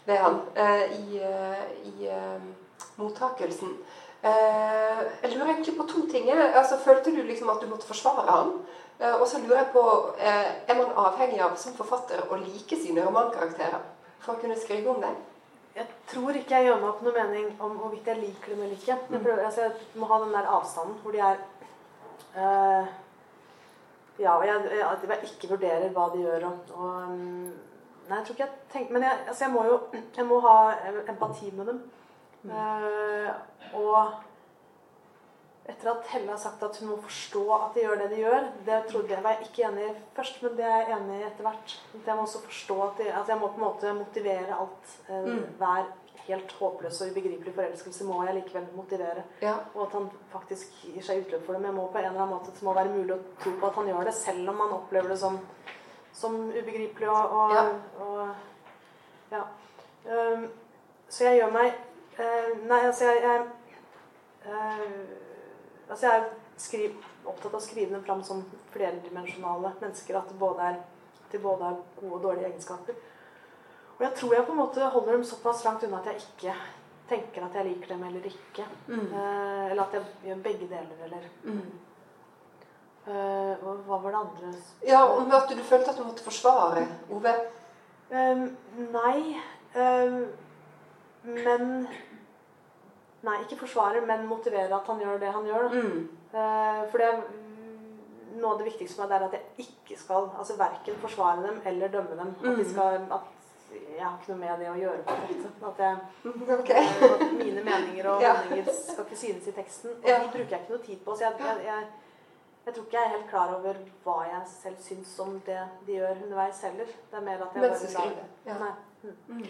ved han uh, i, i mottakelsen. Eh, jeg lurer egentlig på to ting. Altså, følte du liksom at du måtte forsvare ham? Eh, og så lurer jeg på eh, Er man avhengig av som forfatter å like sine romankarakterer for å kunne skrive om dem? Jeg tror ikke jeg gjør meg opp noe mening om hvorvidt jeg liker dem eller ikke. Jeg, mm. prøver, altså, jeg må ha den der avstanden hvor de er uh, Ja, og jeg, jeg, jeg, ikke vurderer hva de gjør. Og, og um, Nei, jeg tror ikke jeg tenker Men jeg, altså, jeg må jo jeg må ha empati med dem. Uh, og etter at Helle har sagt at hun må forstå at de gjør det de gjør Det trodde jeg var jeg ikke enig i først, men det er jeg enig i etter hvert. Jeg må også forstå at de, altså jeg må på en måte motivere alt. Uh, mm. Hver helt håpløs og ubegripelig forelskelse må jeg likevel motivere. Ja. Og at han faktisk gir seg utløp for det. Men jeg må på en eller annen måte, det må være mulig å tro på at han gjør det, selv om man opplever det som, som ubegripelig og, og, ja. og ja. Um, så jeg gjør meg Uh, nei, altså jeg, jeg uh, Altså jeg er skriv, opptatt av å skrive dem fram som flerdimensjonale mennesker. At det både er, de både har gode og dårlige egenskaper. Og jeg tror jeg på en måte holder dem såpass langt unna at jeg ikke tenker at jeg liker dem eller ikke. Mm. Uh, eller at jeg gjør begge deler, eller mm. Hva var det andre? Ja, om At du følte at du måtte forsvare Ove? Um, nei. Um, men Nei, ikke forsvare, men motivere at han gjør det han gjør. Mm. Uh, for det noe av det viktigste for meg er at jeg ikke skal altså verken forsvare dem eller dømme dem. Mm. At, de skal, at jeg har ikke noe med det å gjøre. på en At, jeg, okay. at mine meninger og ja. holdninger skal ikke synes i teksten. Og ja. de bruker jeg ikke noe tid på. Så jeg, jeg, jeg, jeg, tror ikke jeg er helt klar over hva jeg selv syns om det de gjør underveis heller. Det er mer at jeg bare lar ja. Mm. Mm.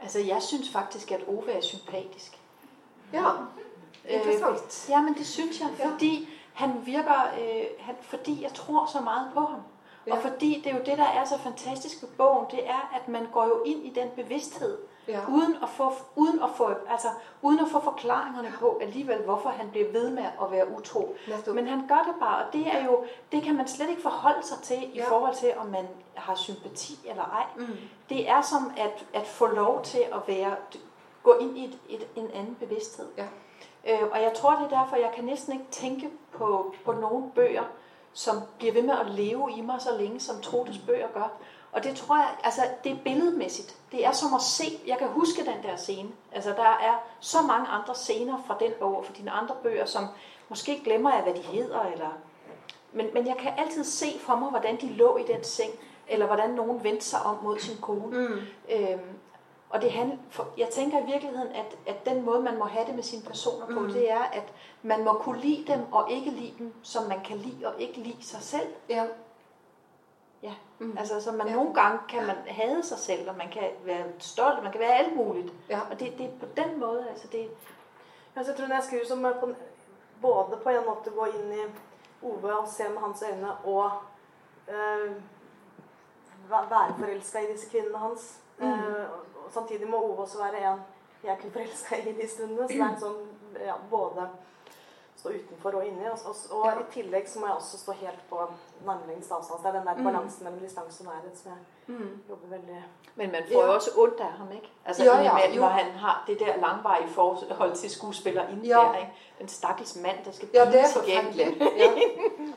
Altså, jeg syns faktisk at Ove er sympatisk. Ja, interessant. Øh, ja, men det synes jeg, fordi han virker, øh, han, fordi jeg tror så meget på ham. Ja. Og fordi det er jo det, der er så fantastisk ved bogen, det er, at man går jo ind i den bevidsthed, ja. uden, at få, uden, at få, altså, uden at få forklaringerne på alligevel, hvorfor han bliver ved med at være utro. Men han gør det bare, og det er jo, det kan man slet ikke forholde sig til i ja. forhold til, om man har sympati eller ej. Mm. Det er som at, at få lov til at være, gå ind i et, et, en anden bevidsthed. Ja. Øh, og jeg tror, det er derfor, jeg kan næsten ikke tænke på, på nogle bøger, som bliver ved med at leve i mig så længe, som Trotes bøger gør. Og det tror jeg, altså det er billedmæssigt. Det er som at se, jeg kan huske den der scene. Altså der er så mange andre scener fra den bog og fra dine andre bøger, som måske glemmer jeg, hvad de hedder. Eller... Men, men jeg kan altid se for mig, hvordan de lå i den seng, eller hvordan nogen vendte sig om mod sin kone. Mm. Øhm, og det handler, for jeg tænker i virkeligheden, at, at den måde, man må have det med sine personer på, mm. det er, at man må kunne lide dem og ikke lide dem, som man kan lide og ikke lide sig selv. Ja. Ja, mm. altså så man ja. nogle gange kan man hade sig selv, og man kan være stolt, man kan være alt muligt. Ja. Og det, det er på den måde, altså det... Altså, jeg tror, jeg skriver, jeg på, både på en måte gå ind i Ove og se med hans øjne, og øh, være forelsket i disse kvinderne hans. Mm. Øh, og samtidig må Ove også være en jeg kunne forelske i de stundene. Så det er en sånn ja, både stå utenfor og inni. Og, og, og ja. i tillegg så må jeg også stå helt på armlengdes avstand. Det er den der mm. balansen mellom distanse og nærhet som jeg mm. jobber veldig Men man får ja. jo også ondt af ham, ikke? Altså ja, ja, med, når han har det der langvarige forhold til skuespiller ind ja. der, ikke? Den stakkels mand, der skal Ja, det er ja.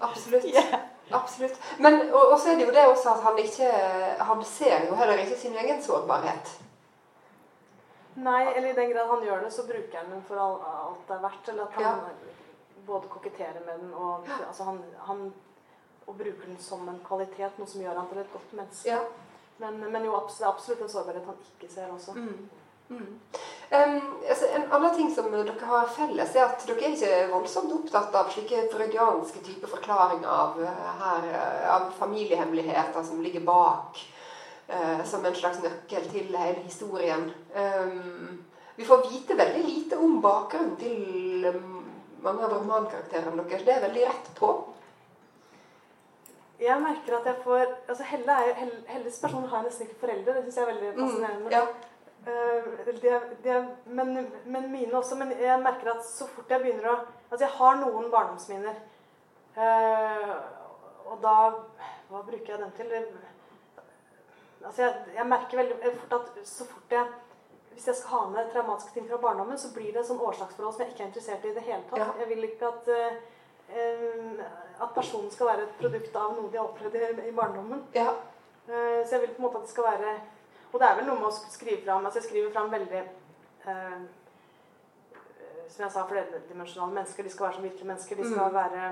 Absolutt. ja. Absolutt. Men og, og, så er det jo det også at han ikke Han ser jo heller ikke sin egen sårbarhet. Nei, eller i den grad han gjør det, så bruker han den for alt det er verdt. Eller at han ja. Både koketterer med den og altså han, han, og bruker den som en kvalitet, noe som gjør han til et godt menneske. Ja. Men, men, jo absolutt, absolutt en sårbarhet han ikke ser også. Mm. Mm. Um, altså en annen ting som dere har felles, er at dere er ikke voldsomt opptatt av slike freudianske typer forklaringer av, uh, her, uh, av familiehemmeligheter som ligger bak uh, som en slags nøkkel til hele historien. Um, vi får vite veldig lite om bakgrunnen til um, mange av romankarakterene deres. Det er veldig rett på. Jeg merker at jeg får altså Helle er, Helles person har nesten ikke foreldre. Det syns jeg er veldig fascinerende. Mm, ja. Uh, det, det, men, men, mine også. Men jeg merker at så fort jeg begynner å Altså, jeg har noen barndomsminner. Uh, og da Hva bruker jeg den til? Altså, jeg, jeg merker veldig fort at så fort jeg hvis jeg skal ha med traumatiske ting fra barndommen, så blir det et sånn årsaksforhold som jeg ikke er interessert i i det hele tatt. Ja. Jeg vil ikke at, eh, at personen skal være et produkt av noe de har opplevd i, i barndommen. Ja. Eh, så jeg vil på en måte at det skal være Og det er vel noe med å sk- skrive fram altså Jeg skriver fram veldig eh, Som jeg sa, flerdimensjonale mennesker. De skal være som virkelige mennesker. De skal Mm. være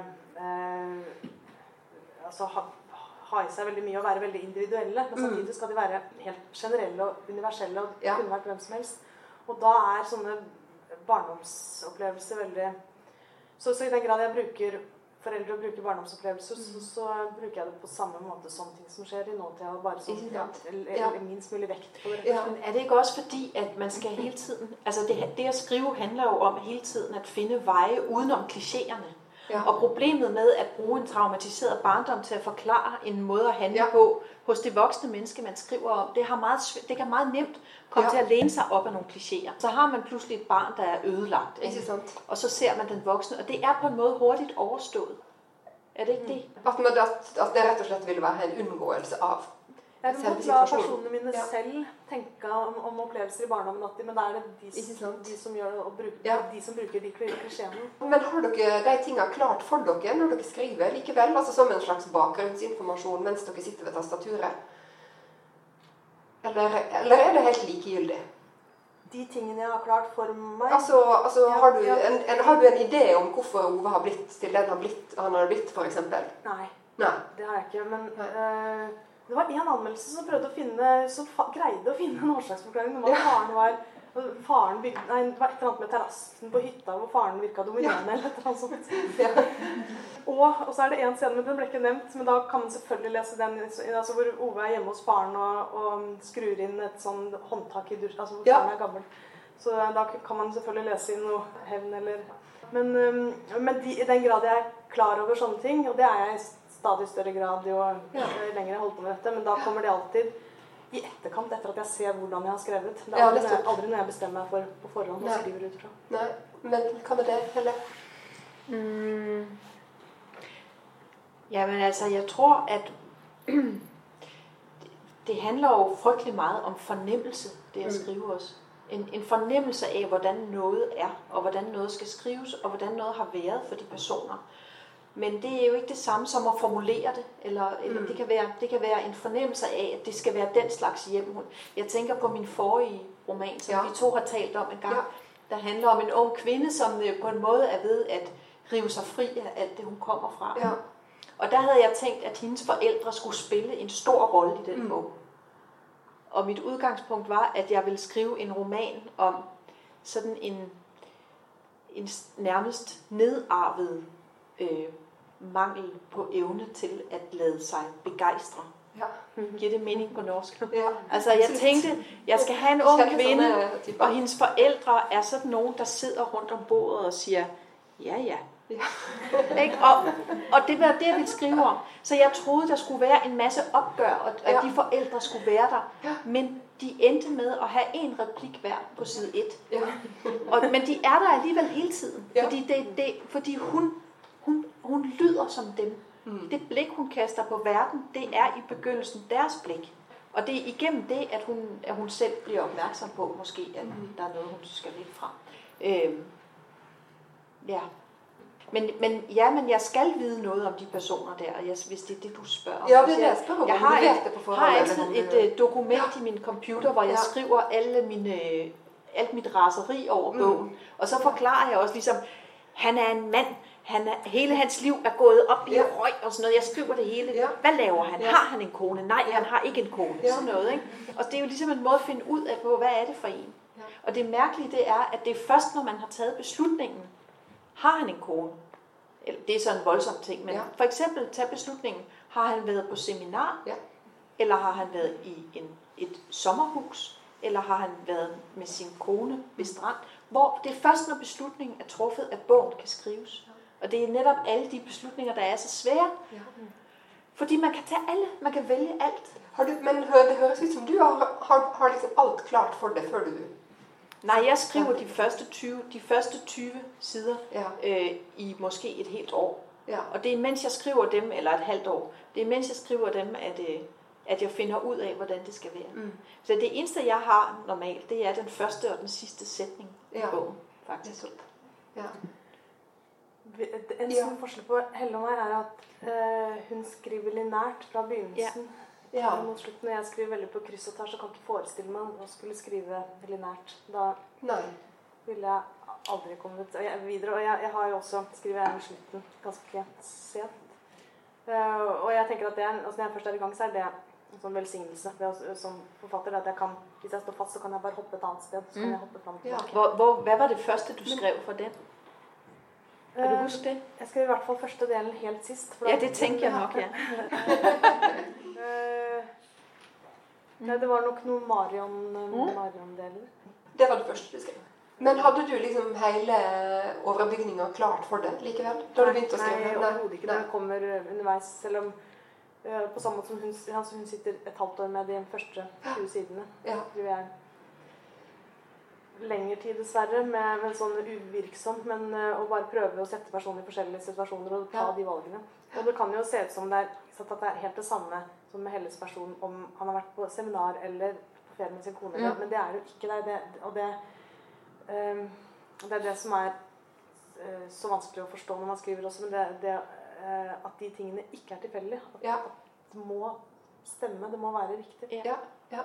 Altså ha, ha i seg veldig mye og være veldig individuelle. Men Mm. samtidig skal de være helt generelle og universelle og Ja. kunne vært hvem som helst. Og da er sånne barndomsopplevelser veldig så, så i den grad jeg bruker foreldre og bruker barndomsopplevelser, så, Mm. så bruker jeg det på samme måte som ting som skjer i nåtida. Bare sånn, ja, eller, minst mulig vekt på det. Ja. Men er det ikke også fordi, at man skal hele tiden... Altså det, det at skrive handler jo om hele tiden at finde veje udenom klichéerne. Ja. Og problemet med at bruge en traumatiseret barndom til at forklare en måde at handle Ja. på hos det voksne menneske, man skriver om, det, har meget, det kan meget nemt komme Ja. til at læne sig op af nogle klichéer. Så har man pludselig et barn, der er ødelagt, Ikke ikke? sant? og så ser man den voksne, og det er på en måde hurtigt overstået. Er det ikke det? At, man, at, at det rett og slett vil være en unngåelse av Jeg selve vil la personene mine Ja. selv tenke om, om opplevelser i barndommen, de, men da er det de, de som gjør det, og bruker, Ja. de som bruker de klisjeene. Men har dere de tingene klart for dere når dere skriver likevel? Altså som en slags bakgrunnsinformasjon mens dere sitter ved tastaturet? Eller, eller er det helt likegyldig? De tingene jeg har klart for meg Altså, altså Ja, har, du en, en, har du en idé om hvorfor Ove har blitt til den han, blitt, han har blitt, f.eks.? Nei. Nei. Det har jeg ikke. Men det var en anmeldelse som prøvde å finne Som greide å finne en årsaksforklaring. Om at faren var faren bygde, nei, Det var et eller annet med terrassen på hytta hvor faren virka dominerende. eller et eller annet sånt. Ja. Og, og så er det en scene, men den ble ikke nevnt. Men da kan man selvfølgelig lese den altså hvor Ove er hjemme hos faren og, og skrur inn et sånn håndtak i dusjen. Altså hvor Ja. er gammel. Så da kan man selvfølgelig lese inn noe hevn eller Men, um, men de, i den grad jeg er klar over sånne ting, og det er jeg stadig større grad jo Ja. lenger jeg holder på med dette, men da kommer det alltid i etterkant, etter at jeg ser hvordan jeg har skrevet. Det er Ja, aldri, jeg, nettopp. aldri noe jeg bestemmer meg for på forhånd og Nei. skriver ut fra. Nei. Men hva med det, Helle? Mm. Jamen altså, jeg tror, at det handler jo frygtelig meget om fornemmelse, det at Mm. skrive også. En, en fornemmelse af, hvordan noget er, og hvordan noget skal skrives, og hvordan noget har været for de personer. Men det er jo ikke det samme som at formulere det, eller, eller Mm. det, kan være, det kan være en fornemmelse af, at det skal være den slags hjem. Jeg tænker på min forrige roman, som Ja. vi to har talt om en gang, Ja. der handler om en ung kvinde, som øh, på en måde er ved at rive sig fri af alt det, hun kommer fra. Ja. Og der havde jeg tænkt, at hendes forældre skulle spille en stor rolle i den Mm. bog. Og mit udgangspunkt var, at jeg ville skrive en roman om sådan en, en nærmest nedarvet øh, mangel på evne til at lade sig begejstre. Ja. Giver det mening på norsk? ja. Altså jeg tænkte, jeg skal have en ung kvinde, typer. og hendes forældre er sådan nogen, der sidder rundt om bordet og siger, ja ja. Ja. Ikke? Og, og det var det, jeg ville skrive om. Så jeg troede, der skulle være en masse opgør, og at Ja. de forældre skulle være der. Ja. Men de endte med at have en replik hver på side 1. Ja. Og, men de er der alligevel hele tiden. Ja. Fordi, det, det, fordi hun, hun, hun lyder som dem. Mm. Det blik, hun kaster på verden, det er i begyndelsen deres blik. Og det er igennem det, at hun, at hun selv bliver opmærksom på, måske, at Mhm. der er noget, hun skal lidt fra. Øhm, ja. Men, men, ja, men jeg skal vide noget om de personer der, og jeg, hvis det er det, du spørger om. Ja, det er jeg, jeg spørger har et- har altid et øh, dokument i min computer, hvor jeg Ja. skriver alle mine, alt mit raseri over Mm. bogen. Og så forklarer jeg også ligesom, han er en mand, han er, hele hans liv er gået op i Ja. røg og sådan noget. Jeg skriver det hele. Ja. Hvad laver han? Ja. Har han en kone? Nej, han har ikke en kone. Ja. Sådan noget, ikke? Og det er jo ligesom en måde at finde ud af på, hvad er det for en. Ja. Og det mærkelige det er, at det er først, når man har taget beslutningen, har han en kone? Eller, det er så en voldsom ting, men Ja. ja. for eksempel tage beslutningen, har han været på seminar? Ja. Eller har han været i en, et sommerhus? Eller har han været med sin kone ved strand? Hvor det er først, når beslutningen er truffet, at bogen kan skrives. Og det er netop alle de beslutninger, der er så svære. Ja. Fordi man kan tage alle, man kan vælge alt. Har du, men det høres ut som du har, har, har liksom alt klart for deg før du Nej, jeg skriver de første 20, de første 20 sider Ja. øh, i måske et helt år. ja. Og det er mens jeg skriver dem, eller et halvt år, det er mens jeg skriver dem, at, øh, at jeg finder ud af, hvordan det skal være. Mm. Så det eneste, jeg har normalt, det er den første og den sidste sætning ja. i bogen, faktisk. Ja. En ja. forskjell på Helle og meg er at uh, hun skriver linært fra begynnelsen. Ja. Ja. Mot slutten, når jeg skriver veldig på kryss og tvers, så kan ikke forestille meg å skulle skrive linært. Da Nei. ville jeg aldri kommet videre. Og jeg, jeg har jo også skrevet jeg slutten ganske sent. Uh, og jeg tenker at det er, altså Når jeg først er i gang, så er det en sånn velsignelse ved, som forfatter. At jeg kan, hvis jeg står fast, så kan jeg bare hoppe et annet sted. Så kan mm. jeg hoppe fram ja. hvor, hvor, Hva var det første du skrev for den? Kan du eh, huske det? Jeg skrev i hvert fall første delen helt sist. ja, det tenker jeg nok, ja. Eh, nei, det var nok noen Marion-deler. Mm. Marion det var det første du skrev? Men hadde du liksom hele overbygninga klart for det likevel? Da du begynte å skrive? Nei, overhodet ikke. Den kommer underveis. Selv om uh, på samme måte som hun, hun, sitter et halvt år med de første 20 sidene. Ja. tror jeg lengre tid, dessverre, med, med sånn uvirksomt. Men uh, å bare prøve å sette personen i forskjellige situasjoner og ta ja. de valgene. Og det kan jo se ut som det er, at det er helt det samme som med Helles person om han har vært på seminar eller på ferie med sin kone. Ja. Men det er jo ikke det. det og det, um, det er det som er uh, så vanskelig å forstå når man skriver også. Men det, det uh, at de tingene ikke er tilfeldige. At, ja. at det må stemme. Det må være riktig. Ja. Ja.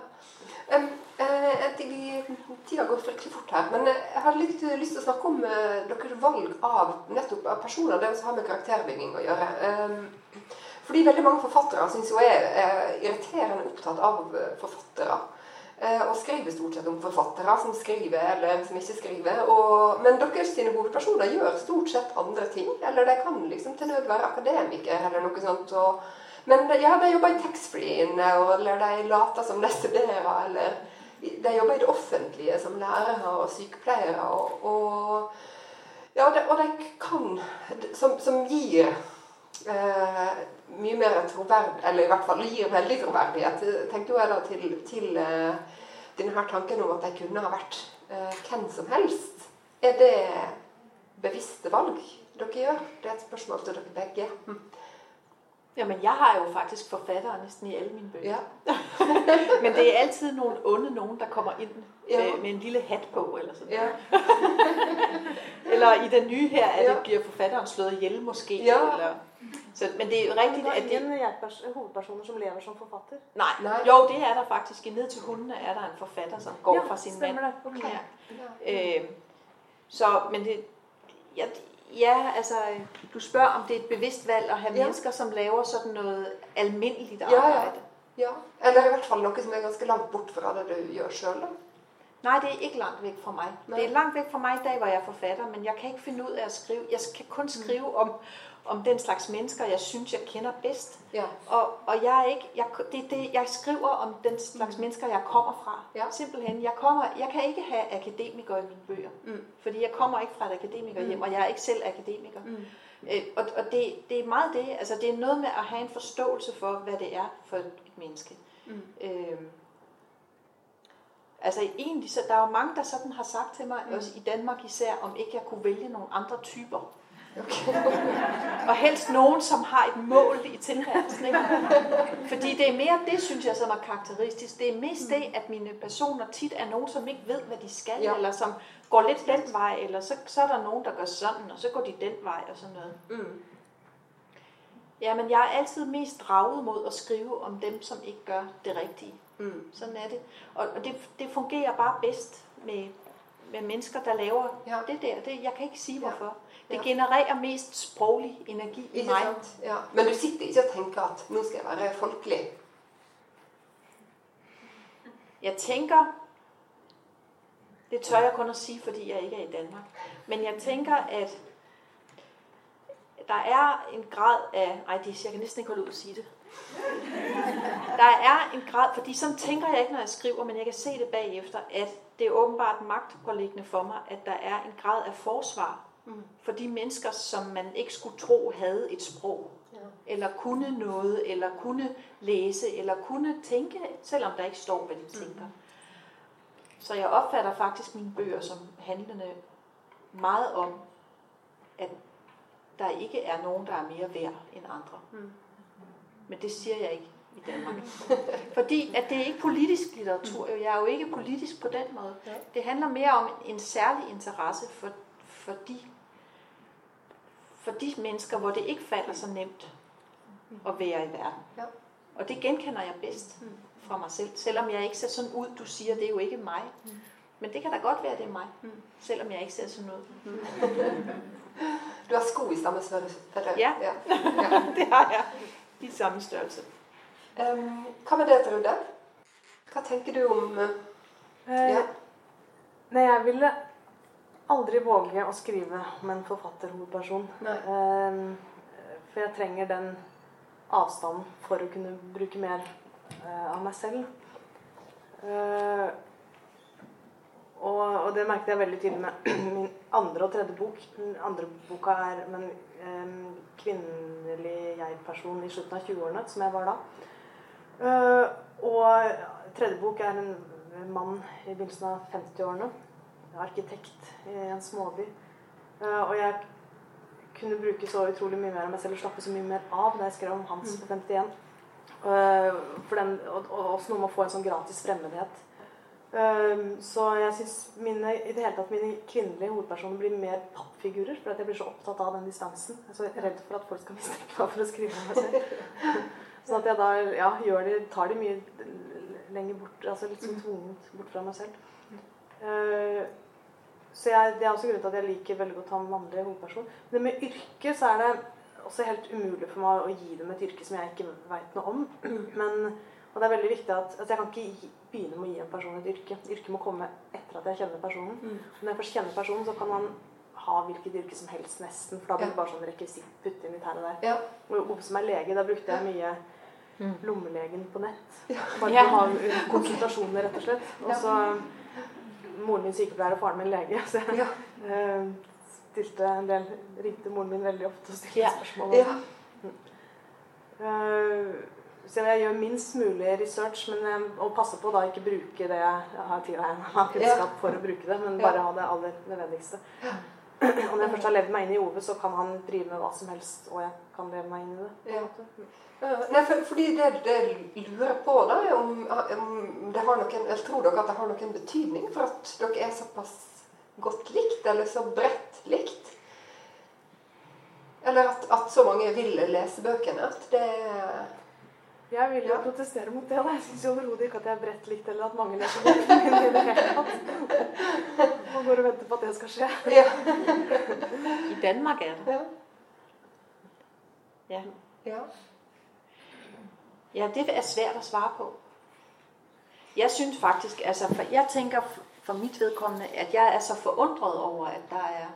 Um, uh, Tida går fryktelig fort her. Men jeg har litt eh, lyst til å snakke om uh, deres valg av nettopp av personer. Det som har med karakterbygging å gjøre. Um, fordi veldig mange forfattere syns jo er, er irriterende opptatt av eh, forfattere. Uh, og skriver stort sett om forfattere som skriver eller som ikke skriver. Og, men deres sine hovedpersoner gjør stort sett andre ting. Eller de kan liksom til nød være akademikere eller noe sånt. og men ja, de jobber i taxfree-ene, eller de later som de studerer, eller de jobber i det offentlige som lærere og sykepleiere. Og, og ja, de, og de kan Som, som gir eh, mye mer troverdighet, eller i hvert fall gir veldig troverdighet, tenker jeg da til, til eh, denne her tanken om at de kunne ha vært eh, hvem som helst. Er det bevisste valg dere gjør? Det er et spørsmål til dere begge. Jamen, jeg har jo faktisk forfattere næsten i alle mine bøger. Ja. Men det er altid nogle onde nogen, der kommer ind ja. med, med en lille hat på, eller sådan ja. Eller i den nye her, at ja. det bliver forfatteren slået ihjel måske. Ja. Eller, så, men det er jo rigtigt, at det... Er der hovedpersoner, som lever som forfatter? Nej, Nej, jo, det er der faktisk. I ned til hundene er der en forfatter, som går ja, fra sin mand. Det. Okay. Ja. Øh, så, men det, jeg, Ja, altså, du spørger, om det er et bevidst valg at have ja. mennesker, som laver sådan noget almindeligt arbejde. Ja, ja. ja. Eller i hvert fall noget, som er ganske langt bort fra det, du gør selv. Nej, det er ikke langt væk fra mig. Nej. Det er langt væk fra mig i dag, hvor jeg er forfatter, men jeg kan ikke finde ud af at skrive. Jeg kan kun skrive mm. om om den slags mennesker, jeg synes, jeg kender bedst. Ja. Og, og jeg, er ikke, jeg, det, det, jeg skriver om den slags mm. mennesker, jeg kommer fra. Ja. Simpelthen. Jeg, kommer, jeg kan ikke have akademikere i mine bøger. Mm. Fordi jeg kommer ikke fra et akademikerhjem, mm. og jeg er ikke selv akademiker. Mm. Øh, og og det, det er meget det. Altså, det er noget med at have en forståelse for, hvad det er for et menneske. Mm. Øh, Altså egentlig, så der er jo mange, der sådan har sagt til mig, mm. også i Danmark især, om ikke jeg kunne vælge nogle andre typer. Okay. og helst nogen, som har et mål i tilværelsen. Ikke? Fordi det er mere det, synes jeg, som er karakteristisk. Det er mest det, at mine personer tit er nogen, som ikke ved, hvad de skal, ja. eller som går lidt den vej, eller så, så er der nogen, der gør sådan, og så går de den vej, og sådan noget. Mm. Ja, men jeg er altid mest draget mod at skrive om dem, som ikke gør det rigtige. Mm. Sådan er det. Og, og det, det fungerer bare bedst med, med mennesker, der laver ja. det der. Det, jeg kan ikke sige, hvorfor. Det ja. genererer mest sproglig energi i mig. Sant? Ja. Men du sitter ikke og tænker, at nu skal jeg være folkelig? Jeg tænker, det tør jeg kun at sige, fordi jeg ikke er i Danmark. Men jeg tænker, at der er en grad af... Ej, det, jeg kan næsten ikke holde ud at sige det. Der er en grad, fordi sådan tænker jeg ikke, når jeg skriver, men jeg kan se det bagefter, at det er åbenbart magtpålæggende for mig, at der er en grad af forsvar Mm. For de mennesker, som man ikke skulle tro havde et sprog, ja. eller kunne noget, eller kunne læse, eller kunne tænke, selvom der ikke står, hvad de tænker. Mm. Så jeg opfatter faktisk mine bøger som handlende meget om, at der ikke er nogen, der er mere værd end andre. Mm. Men det siger jeg ikke. i Danmark. Fordi at det er ikke politisk litteratur. Jeg er jo ikke politisk på den måde. Det handler mere om en særlig interesse for, for, de, for de mennesker, hvor det ikke falder så nemt at være i verden. Og det genkender jeg bedst fra mig selv. Selvom jeg ikke ser sådan ud, du siger, det er jo ikke mig. Men det kan da godt være, det er mig. Selvom jeg ikke ser sådan ud. Du har sko i samme størrelse? Ja, ja. det har jeg. I samme størrelse. Um, hva med det, Trude? Hva tenker du om uh, ja. Nei, jeg ville aldri våge å skrive om en forfatterhovedperson. Um, for jeg trenger den avstanden for å kunne bruke mer uh, av meg selv. Uh, og, og, det merket jeg veldig tydelig med min andre og tredje bok. Den andre boka er med en um, kvinnelig jeg-person i slutten av 20-årene, som jeg var da. Uh, og tredje bok er en mann i begynnelsen av 50-årene. Arkitekt i en småby. Uh, og jeg kunne bruke så utrolig mye mer av meg selv og slappe så mye mer av da jeg skrev om Hans på 51. Uh, eh, den, og, og, også noe med å få en sånn gratis fremmedhet. Så jeg syns i det hele tatt mine kvinnelige hovedpersoner blir mer pappfigurer. For jeg blir så opptatt av den distansen. Jeg er så redd for at folk skal mistenke meg for å skrive om meg selv. Sånn at jeg da ja, det, tar de mye lenger bort, altså litt sånn tvunget bort fra meg selv. Uh, så jeg, Det er også grunnen til at jeg liker veldig godt å ha mannlig hovedperson. Men med yrke så er det også helt umulig for meg å gi dem et yrke som jeg ikke veit noe om. Men, og det er veldig viktig at, at jeg kan ikke begynne med å gi en person et yrke. Yrket må komme etter at jeg kjenner personen. Mm. Når jeg først kjenner personen, så kan man ha hvilket yrke som helst, nesten. For da blir det bare sånn rekvisitt putte inn litt her og der. Ja. Og som er lege, da brukte jeg mye mm. lommelegen på nett. Bare å ha konsultasjoner, rett og slett. Og så moren min sykepleier og faren min lege. Så jeg uh, stilte en del ringte moren min veldig ofte og stilte ja. spørsmål. Ja. Uh, så jeg gjør minst mulig research, men jeg, og passer på da ikke bruke det jeg har tilegnet meg kunnskap for å bruke det, men bare ha det aller nødvendigste. Og når jeg først har levd meg inn i Ove, så kan han drive med hva som helst, og jeg kan leve meg inn i det. Ja. Nei, for, fordi det, det lurer på, da, om, om det har noen, eller tror dere at det har noen betydning for at dere er såpass godt likt, eller så bredt likt? Eller at, at så mange vil lese bøkene? At det jeg vil jo ja. protestere mot det. Da. Jeg syns overhodet ikke at jeg er bredt likt, eller at mange leser bøkene mine i det hele tatt. Man går og venter på at det skal skje. Ja. I Danmark er det. Ja. ja. Ja, det er svært at svare på. Jeg synes faktisk, altså, for jeg tænker for mit vedkommende, at jeg er så forundret over, at der er,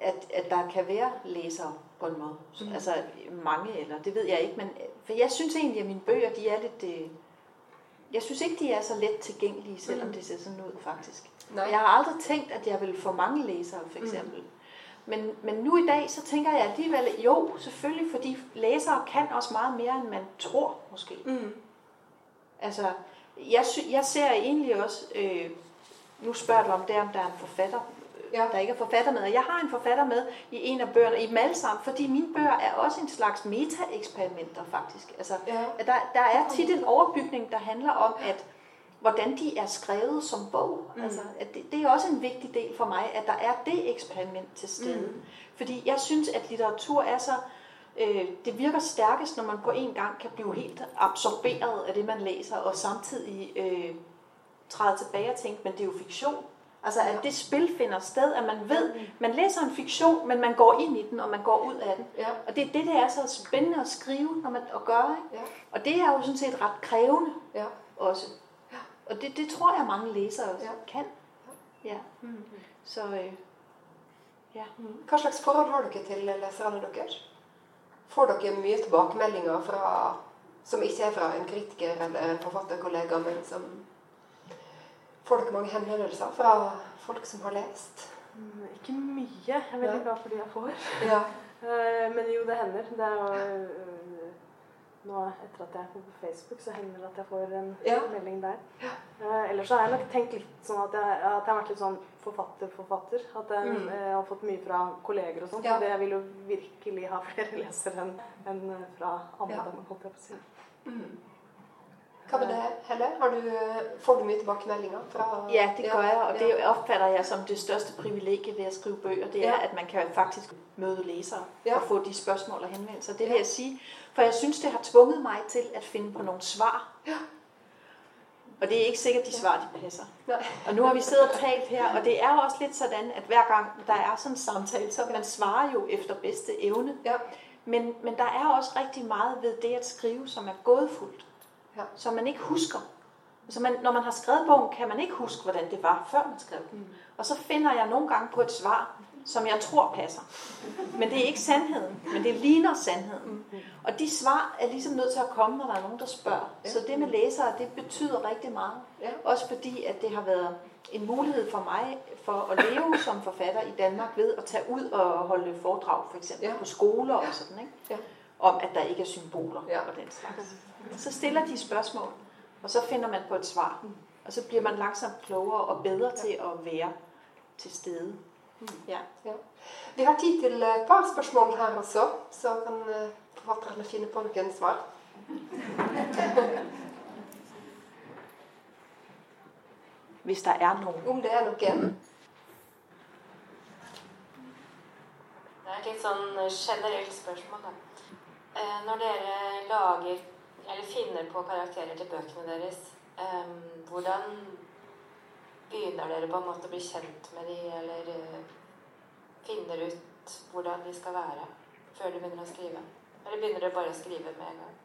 at, at der kan være læsere, på en måde. Mm. Altså mange, eller det ved jeg ikke, men for jeg synes egentlig, at mine bøger, de er lidt... Øh, jeg synes ikke, de er så let tilgængelige, selvom mm. det ser sådan ud, faktisk. Nej. Jeg har aldrig tænkt, at jeg vil få mange læsere, for mm. eksempel. Mm. Men, men nu i dag, så tænker jeg alligevel, jo, selvfølgelig, fordi læsere kan også meget mere, end man tror, måske. Mm. Altså, jeg, jeg ser egentlig også, øh, nu spørger du om det, om der er en forfatter ja. der ikke er forfatter med. Og jeg har en forfatter med i en af bøgerne, i dem alle sammen, fordi mine bøger er også en slags meta-eksperimenter faktisk. Altså, ja. der, der er tit en overbygning, der handler om, at hvordan de er skrevet som bog. Mm. Altså, at det, det er også en vigtig del for mig, at der er det eksperiment til stede. Mm. Fordi jeg synes, at litteratur er så... Øh, det virker stærkest, når man på en gang kan blive helt absorberet af det, man læser, og samtidig øh, træde tilbage og tænke, men det er jo fiktion. Altså at det spil finder sted, at man ved, man læser en fiktion, men man går ind i den, og man går ud af den. Ja. Og det er det, der er så spændende at skrive når man, at gøre. Ikke? Ja. Og det er jo sådan set ret krævende ja. også. Ja. Og det, det tror jeg, mange læsere også ja. kan. Ja. Mm. Så øh, ja. Mm. Hva slags forhold har dere til leserne deres? Får dere mye tilbakemeldinger fra, som ikke er fra en kritiker eller en forfatterkollega, men som Får dere mange henvendelser fra folk som har lest? Mm, ikke mye. Jeg er veldig glad for de jeg får. Ja. Eh, men jo, det hender. Det er jo, nå etter at jeg kom på Facebook, så hender det at jeg får en ja. melding der. Ja. Uh, ellers så har jeg nok tenkt litt sånn at jeg, at jeg har vært litt sånn forfatter-forfatter. At jeg, mm. jeg, har fått mye fra kolleger og sånn. Ja. Og det vil jo virkelig ha flere lesere enn en fra andre. Ja. holdt jeg på å si. Mm. Hva med det, Helle? Du, får du mye tilbakemeldinger fra Ja, det gør jeg, og det opfatter jeg som det største privilegie ved at skrive bøger. Det er, at man kan faktisk møde læsere ja. og få de spørgsmål og henvendelser. Det vil jeg sige, for jeg synes, det har tvunget mig til at finde på nogle svar. Ja. Og det er ikke sikkert, de svar, de passer. Nej. Og nu har vi siddet og talt her, og det er også lidt sådan, at hver gang der er sådan en samtale, så man svarer jo efter bedste evne. Ja. Men, men der er også rigtig meget ved det at skrive, som er gådefuldt ja. som man ikke husker. Så man, når man har skrevet bogen, kan man ikke huske, hvordan det var, før man skrev den. Mm. Og så finder jeg nogle gange på et svar, som jeg tror passer. Men det er ikke sandheden, men det ligner sandheden. Mm. Og de svar er ligesom nødt til at komme, når der er nogen, der spørger. Så det med læsere, det betyder rigtig meget. Også fordi, at det har været en mulighed for mig for at leve som forfatter i Danmark ved at tage ud og holde foredrag, for eksempel ja. på skoler og sådan, ikke? Ja. om at der ikke er symboler ja. og den slags. Så stiller de spørgsmål, og så finder man på et svar. Og så bliver man langsomt klogere og bedre til at være til stede. Ja. ja. Vi har tid til et par spørgsmål her også, så kan øh, forfatterne finde på noen svar. Hvis der er nogen. Om det er noen. Det er et litt sånn generelt spørsmål, da. Eh, når dere lager eller finner på karakterer til bøkene deres, um, hvordan begynner dere på en måte å bli kjent med de, eller uh, finner ut hvordan de skal være, før du begynner å skrive? Eller begynner dere bare å skrive med en gang?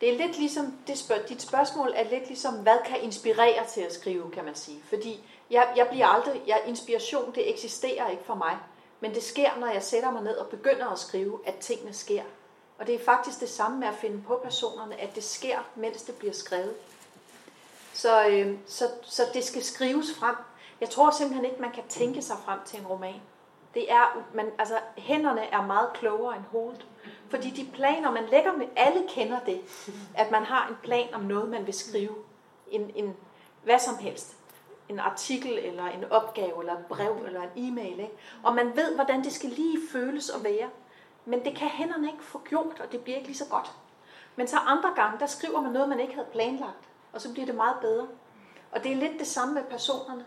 Det er lidt ligesom, det spørg, dit spørgsmål er lidt ligesom, hvad kan inspirere til at skrive, kan man sige. Fordi jeg, jeg bliver aldrig, jeg, inspiration, det eksisterer ikke for mig. Men det sker, når jeg sætter mig ned og begynder at skrive, at tingene sker. Og det er faktisk det samme med at finde på personerne, at det sker, mens det bliver skrevet. Så, øh, så, så det skal skrives frem. Jeg tror simpelthen ikke, man kan tænke sig frem til en roman. Det er, man, altså, hænderne er meget klogere end hovedet. Fordi de planer, man lægger med, alle kender det, at man har en plan om noget, man vil skrive. En, en, hvad som helst. En artikel, eller en opgave, eller et brev, eller en e-mail. Ikke? Og man ved, hvordan det skal lige føles og være. Men det kan hænderne ikke få gjort, og det bliver ikke lige så godt. Men så andre gange, der skriver man noget, man ikke havde planlagt, og så bliver det meget bedre. Og det er lidt det samme med personerne,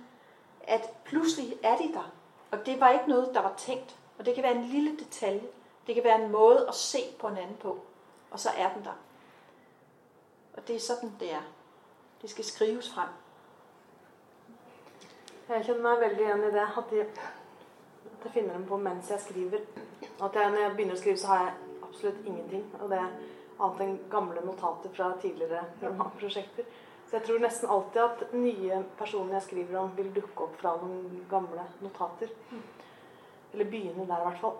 at pludselig er de der, og det var ikke noget, der var tænkt. Og det kan være en lille detalje, det kan være en måde at se på en anden på, og så er den der. Og det er sådan, det er. Det skal skrives frem. Jeg kjenner meg veldig igjen i det. At det at jeg finner dem på mens jeg skriver. At jeg, når jeg begynner å skrive, så har jeg absolutt ingenting. Og det er annet enn gamle notater fra tidligere romanprosjekter. Så jeg tror nesten alltid at nye personer jeg skriver om, vil dukke opp fra noen gamle notater. Eller begynne der, i hvert fall.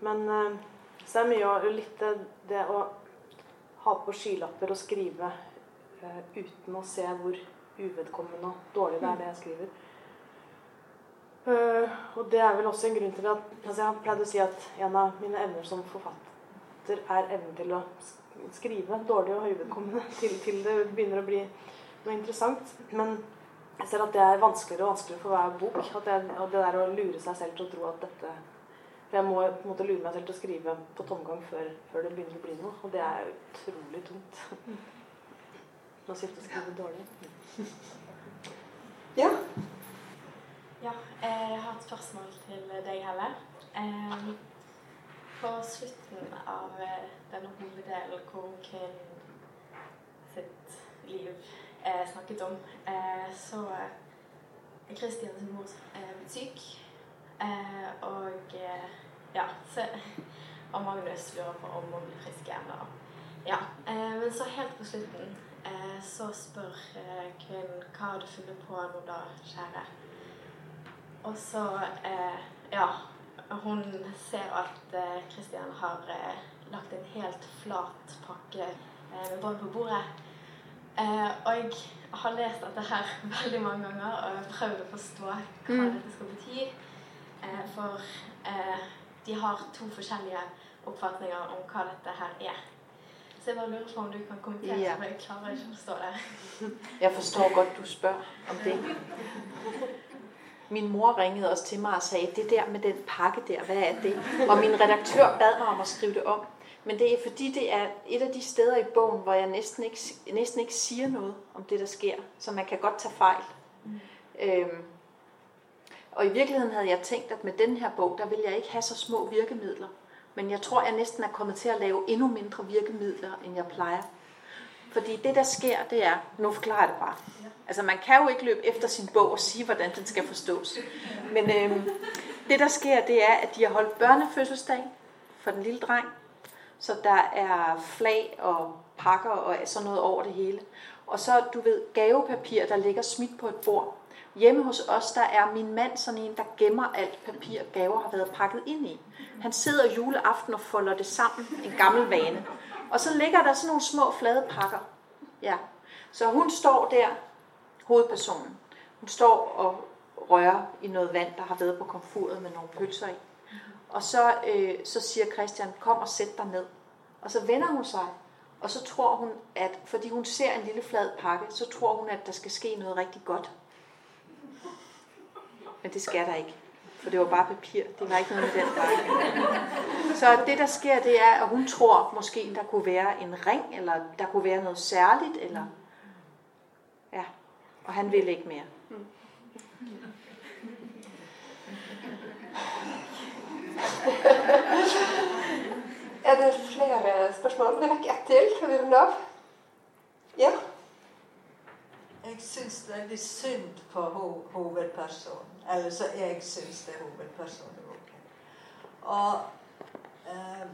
Men uh, så er mye og litt det å ha på skylapper og skrive uh, uten å se hvor uvedkommende og dårlig det er, det jeg skriver. Uh, og det er vel også en grunn til at altså Jeg har pleid å si at en av mine evner som forfatter er evnen til å skrive dårlig og høyvedkommende til, til, det begynner å bli noe interessant. Men jeg ser at det er vanskeligere og vanskeligere for hver bok. Jeg, og det der å lure seg selv til å tro at dette For jeg må på en måte lure meg selv til å skrive på tomgang før, før det begynner å bli noe. Og det er utrolig tungt. Å sitte og skrive dårlig. Ja. Ja, jeg har et spørsmål til deg, Helle. Eh, på slutten av eh, denne hoveddelen hvor Kvinn sitt liv er snakket om, eh, så er Kristians sin mor blitt syk. Og ja, så, og Magnus lurer på om hun blir frisk igjen. Ja, men så helt på slutten så spør kvinnen hva har du funnet på nå da, kjære? Og så eh, Ja. Hun ser at Kristian eh, har eh, lagt en helt flat pakke eh, med bånd på bordet. Eh, og jeg har lest dette her veldig mange ganger og prøvd å forstå hva mm. dette skal bety. Eh, for de har to forskjellige oppfatninger om hva dette her er. Så jeg bare lurer på om du kan kommentere, ja. for jeg klarer ikke å forstå det. Jeg forstår godt, du spørger om det. Min mor ringede også til mig og sagde, det der med den pakke der, hvad er det? Og min redaktør bad mig om at skrive det om. Men det er fordi, det er et af de steder i bogen, hvor jeg næsten ikke, næsten ikke siger noget om det, der sker. Så man kan godt tage fejl. Mm. Øhm, og i virkeligheden havde jeg tænkt, at med den her bog, der ville jeg ikke have så små virkemidler. Men jeg tror, jeg næsten er kommet til at lave endnu mindre virkemidler, end jeg plejer. Fordi det, der sker, det er, nu forklarer jeg det bare. Altså man kan jo ikke løbe efter sin bog og sige, hvordan den skal forstås. Men øhm, det, der sker, det er, at de har holdt børnefødselsdag for den lille dreng. Så der er flag og pakker og sådan noget over det hele. Og så, du ved, gavepapir, der ligger smidt på et bord. Hjemme hos os, der er min mand sådan en, der gemmer alt papir, gaver har været pakket ind i. Han sidder juleaften og folder det sammen, en gammel vane. Og så ligger der sådan nogle små flade pakker. Ja. Så hun står der, hovedpersonen. Hun står og rører i noget vand, der har været på komfuret med nogle pølser i. Og så, øh, så siger Christian, kom og sæt dig ned. Og så vender hun sig, og så tror hun, at fordi hun ser en lille flad pakke, så tror hun, at der skal ske noget rigtig godt. Men det skal der ikke. For det var bare papir. Det var ikke noget med den pakke. Så det, der sker, det er, at hun tror måske, der kunne være en ring, eller der kunne være noget særligt, eller... Ja, og han vil ikke mere. er det flere spørsmål? Vi rekker ett til. Kan vi runde av? Ja? Jeg syns veldig synd på ho hovedpersonen. Eller så jeg syns det er hovedpersonen i. Og eh,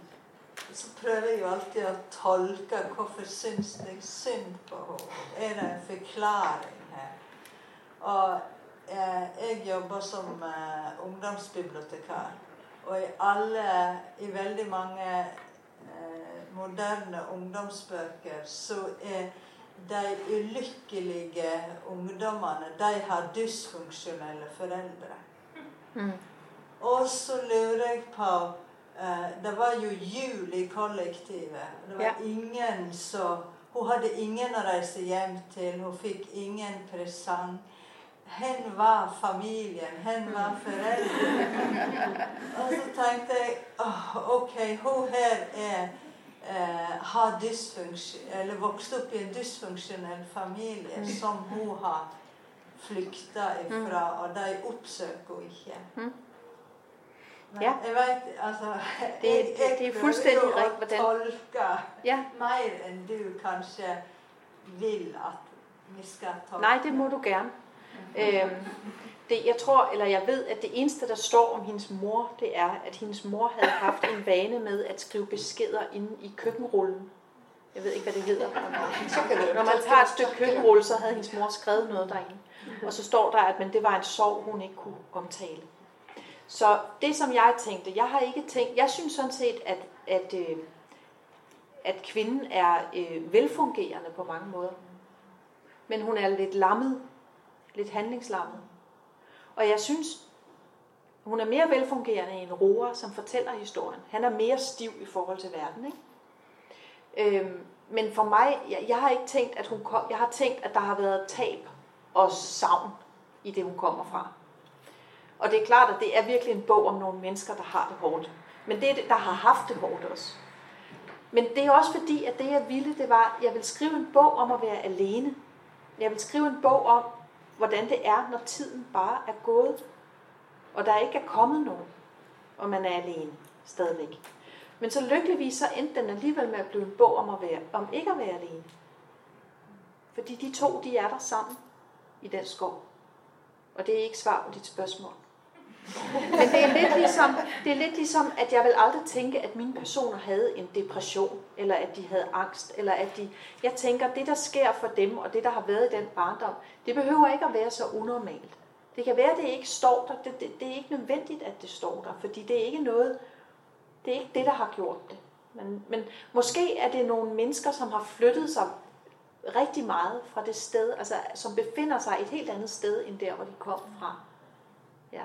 så prøver jeg jo alltid å tolke hvorfor syns jeg synd på henne. Er det en forklaring her? Og eh, jeg jobber som eh, ungdomsbibliotekar. Og i alle, i veldig mange eh, moderne ungdomsbøker så er de ulykkelige ungdommene de har dysfunksjonelle foreldre. Mm. Og så lurer jeg på eh, Det var jo jul i kollektivet. Det var ja. ingen så Hun hadde ingen å reise hjem til. Hun fikk ingen presang. Hen var familien. Hen var foreldrene. Og så tenkte jeg oh, OK, hun her er eh, har eller vokst opp i en dysfunksjonell familie mm. som hun har flykta ifra, mm. og de oppsøker henne ikke. Mm. Men ja. jeg vet, altså Det, jeg, jeg det er fuldstændig rigtigt, hvordan... tolke ja. mer enn du kanskje vil at vi skal tolke. Nej, det må du gerne. Mm. Øhm, det, jeg tror, eller jeg ved, at det eneste, der står om hendes mor, det er, at hendes mor havde haft en vane med at skrive beskeder inde i køkkenrullen. Jeg ved ikke, hvad det hedder. Når man tager et stykke køkkenrulle, så havde hendes mor skrevet noget derinde. Og så står der, at men det var en sorg, hun ikke kunne omtale. Så det, som jeg tænkte, jeg har ikke tænkt, jeg synes sådan set, at, at, øh, at kvinden er øh, velfungerende på mange måder. Men hun er lidt lammet, lidt handlingslammet. Og jeg synes, hun er mere velfungerende end roer som fortæller historien. Han er mere stiv i forhold til verden. Ikke? Øhm, men for mig, jeg, jeg har ikke tænkt, at hun kom, jeg har tænkt, at der har været tab og savn i det, hun kommer fra. Og det er klart, at det er virkelig en bog om nogle mennesker, der har det hårdt. Men det er det, der har haft det hårdt også. Men det er også fordi, at det jeg ville, det var, at jeg vil skrive en bog om at være alene. Jeg vil skrive en bog om, hvordan det er, når tiden bare er gået, og der ikke er kommet nogen, og man er alene stadigvæk. Men så lykkeligvis så endte den alligevel med at blive en bog om, at være, om ikke at være alene. Fordi de to, de er der sammen i den skov. Og det er ikke svar på dit spørgsmål. Men det er, lidt ligesom, det er lidt ligesom, at jeg vil aldrig tænke, at mine personer havde en depression, eller at de havde angst, eller at de... Jeg tænker, at det, der sker for dem, og det, der har været i den barndom, det behøver ikke at være så unormalt. Det kan være, at det ikke står der. Det, det, det er ikke nødvendigt, at det står der, fordi det er ikke noget... Det er ikke det, der har gjort det. Men, men måske er det nogle mennesker, som har flyttet sig rigtig meget fra det sted, altså som befinder sig et helt andet sted, end der, hvor de kom fra. Ja.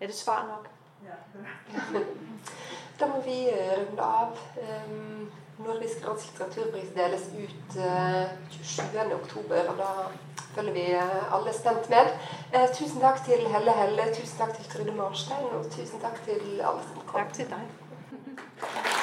Er det svar nok? Da må vi runde av. Um, Nordisk råds litteraturpris deles ut uh, 27.10, og da følger vi alle stemt med. Eh, tusen takk til Helle Helle, tusen takk til Trude Marstein, og tusen takk til alle som kom. Takk til deg.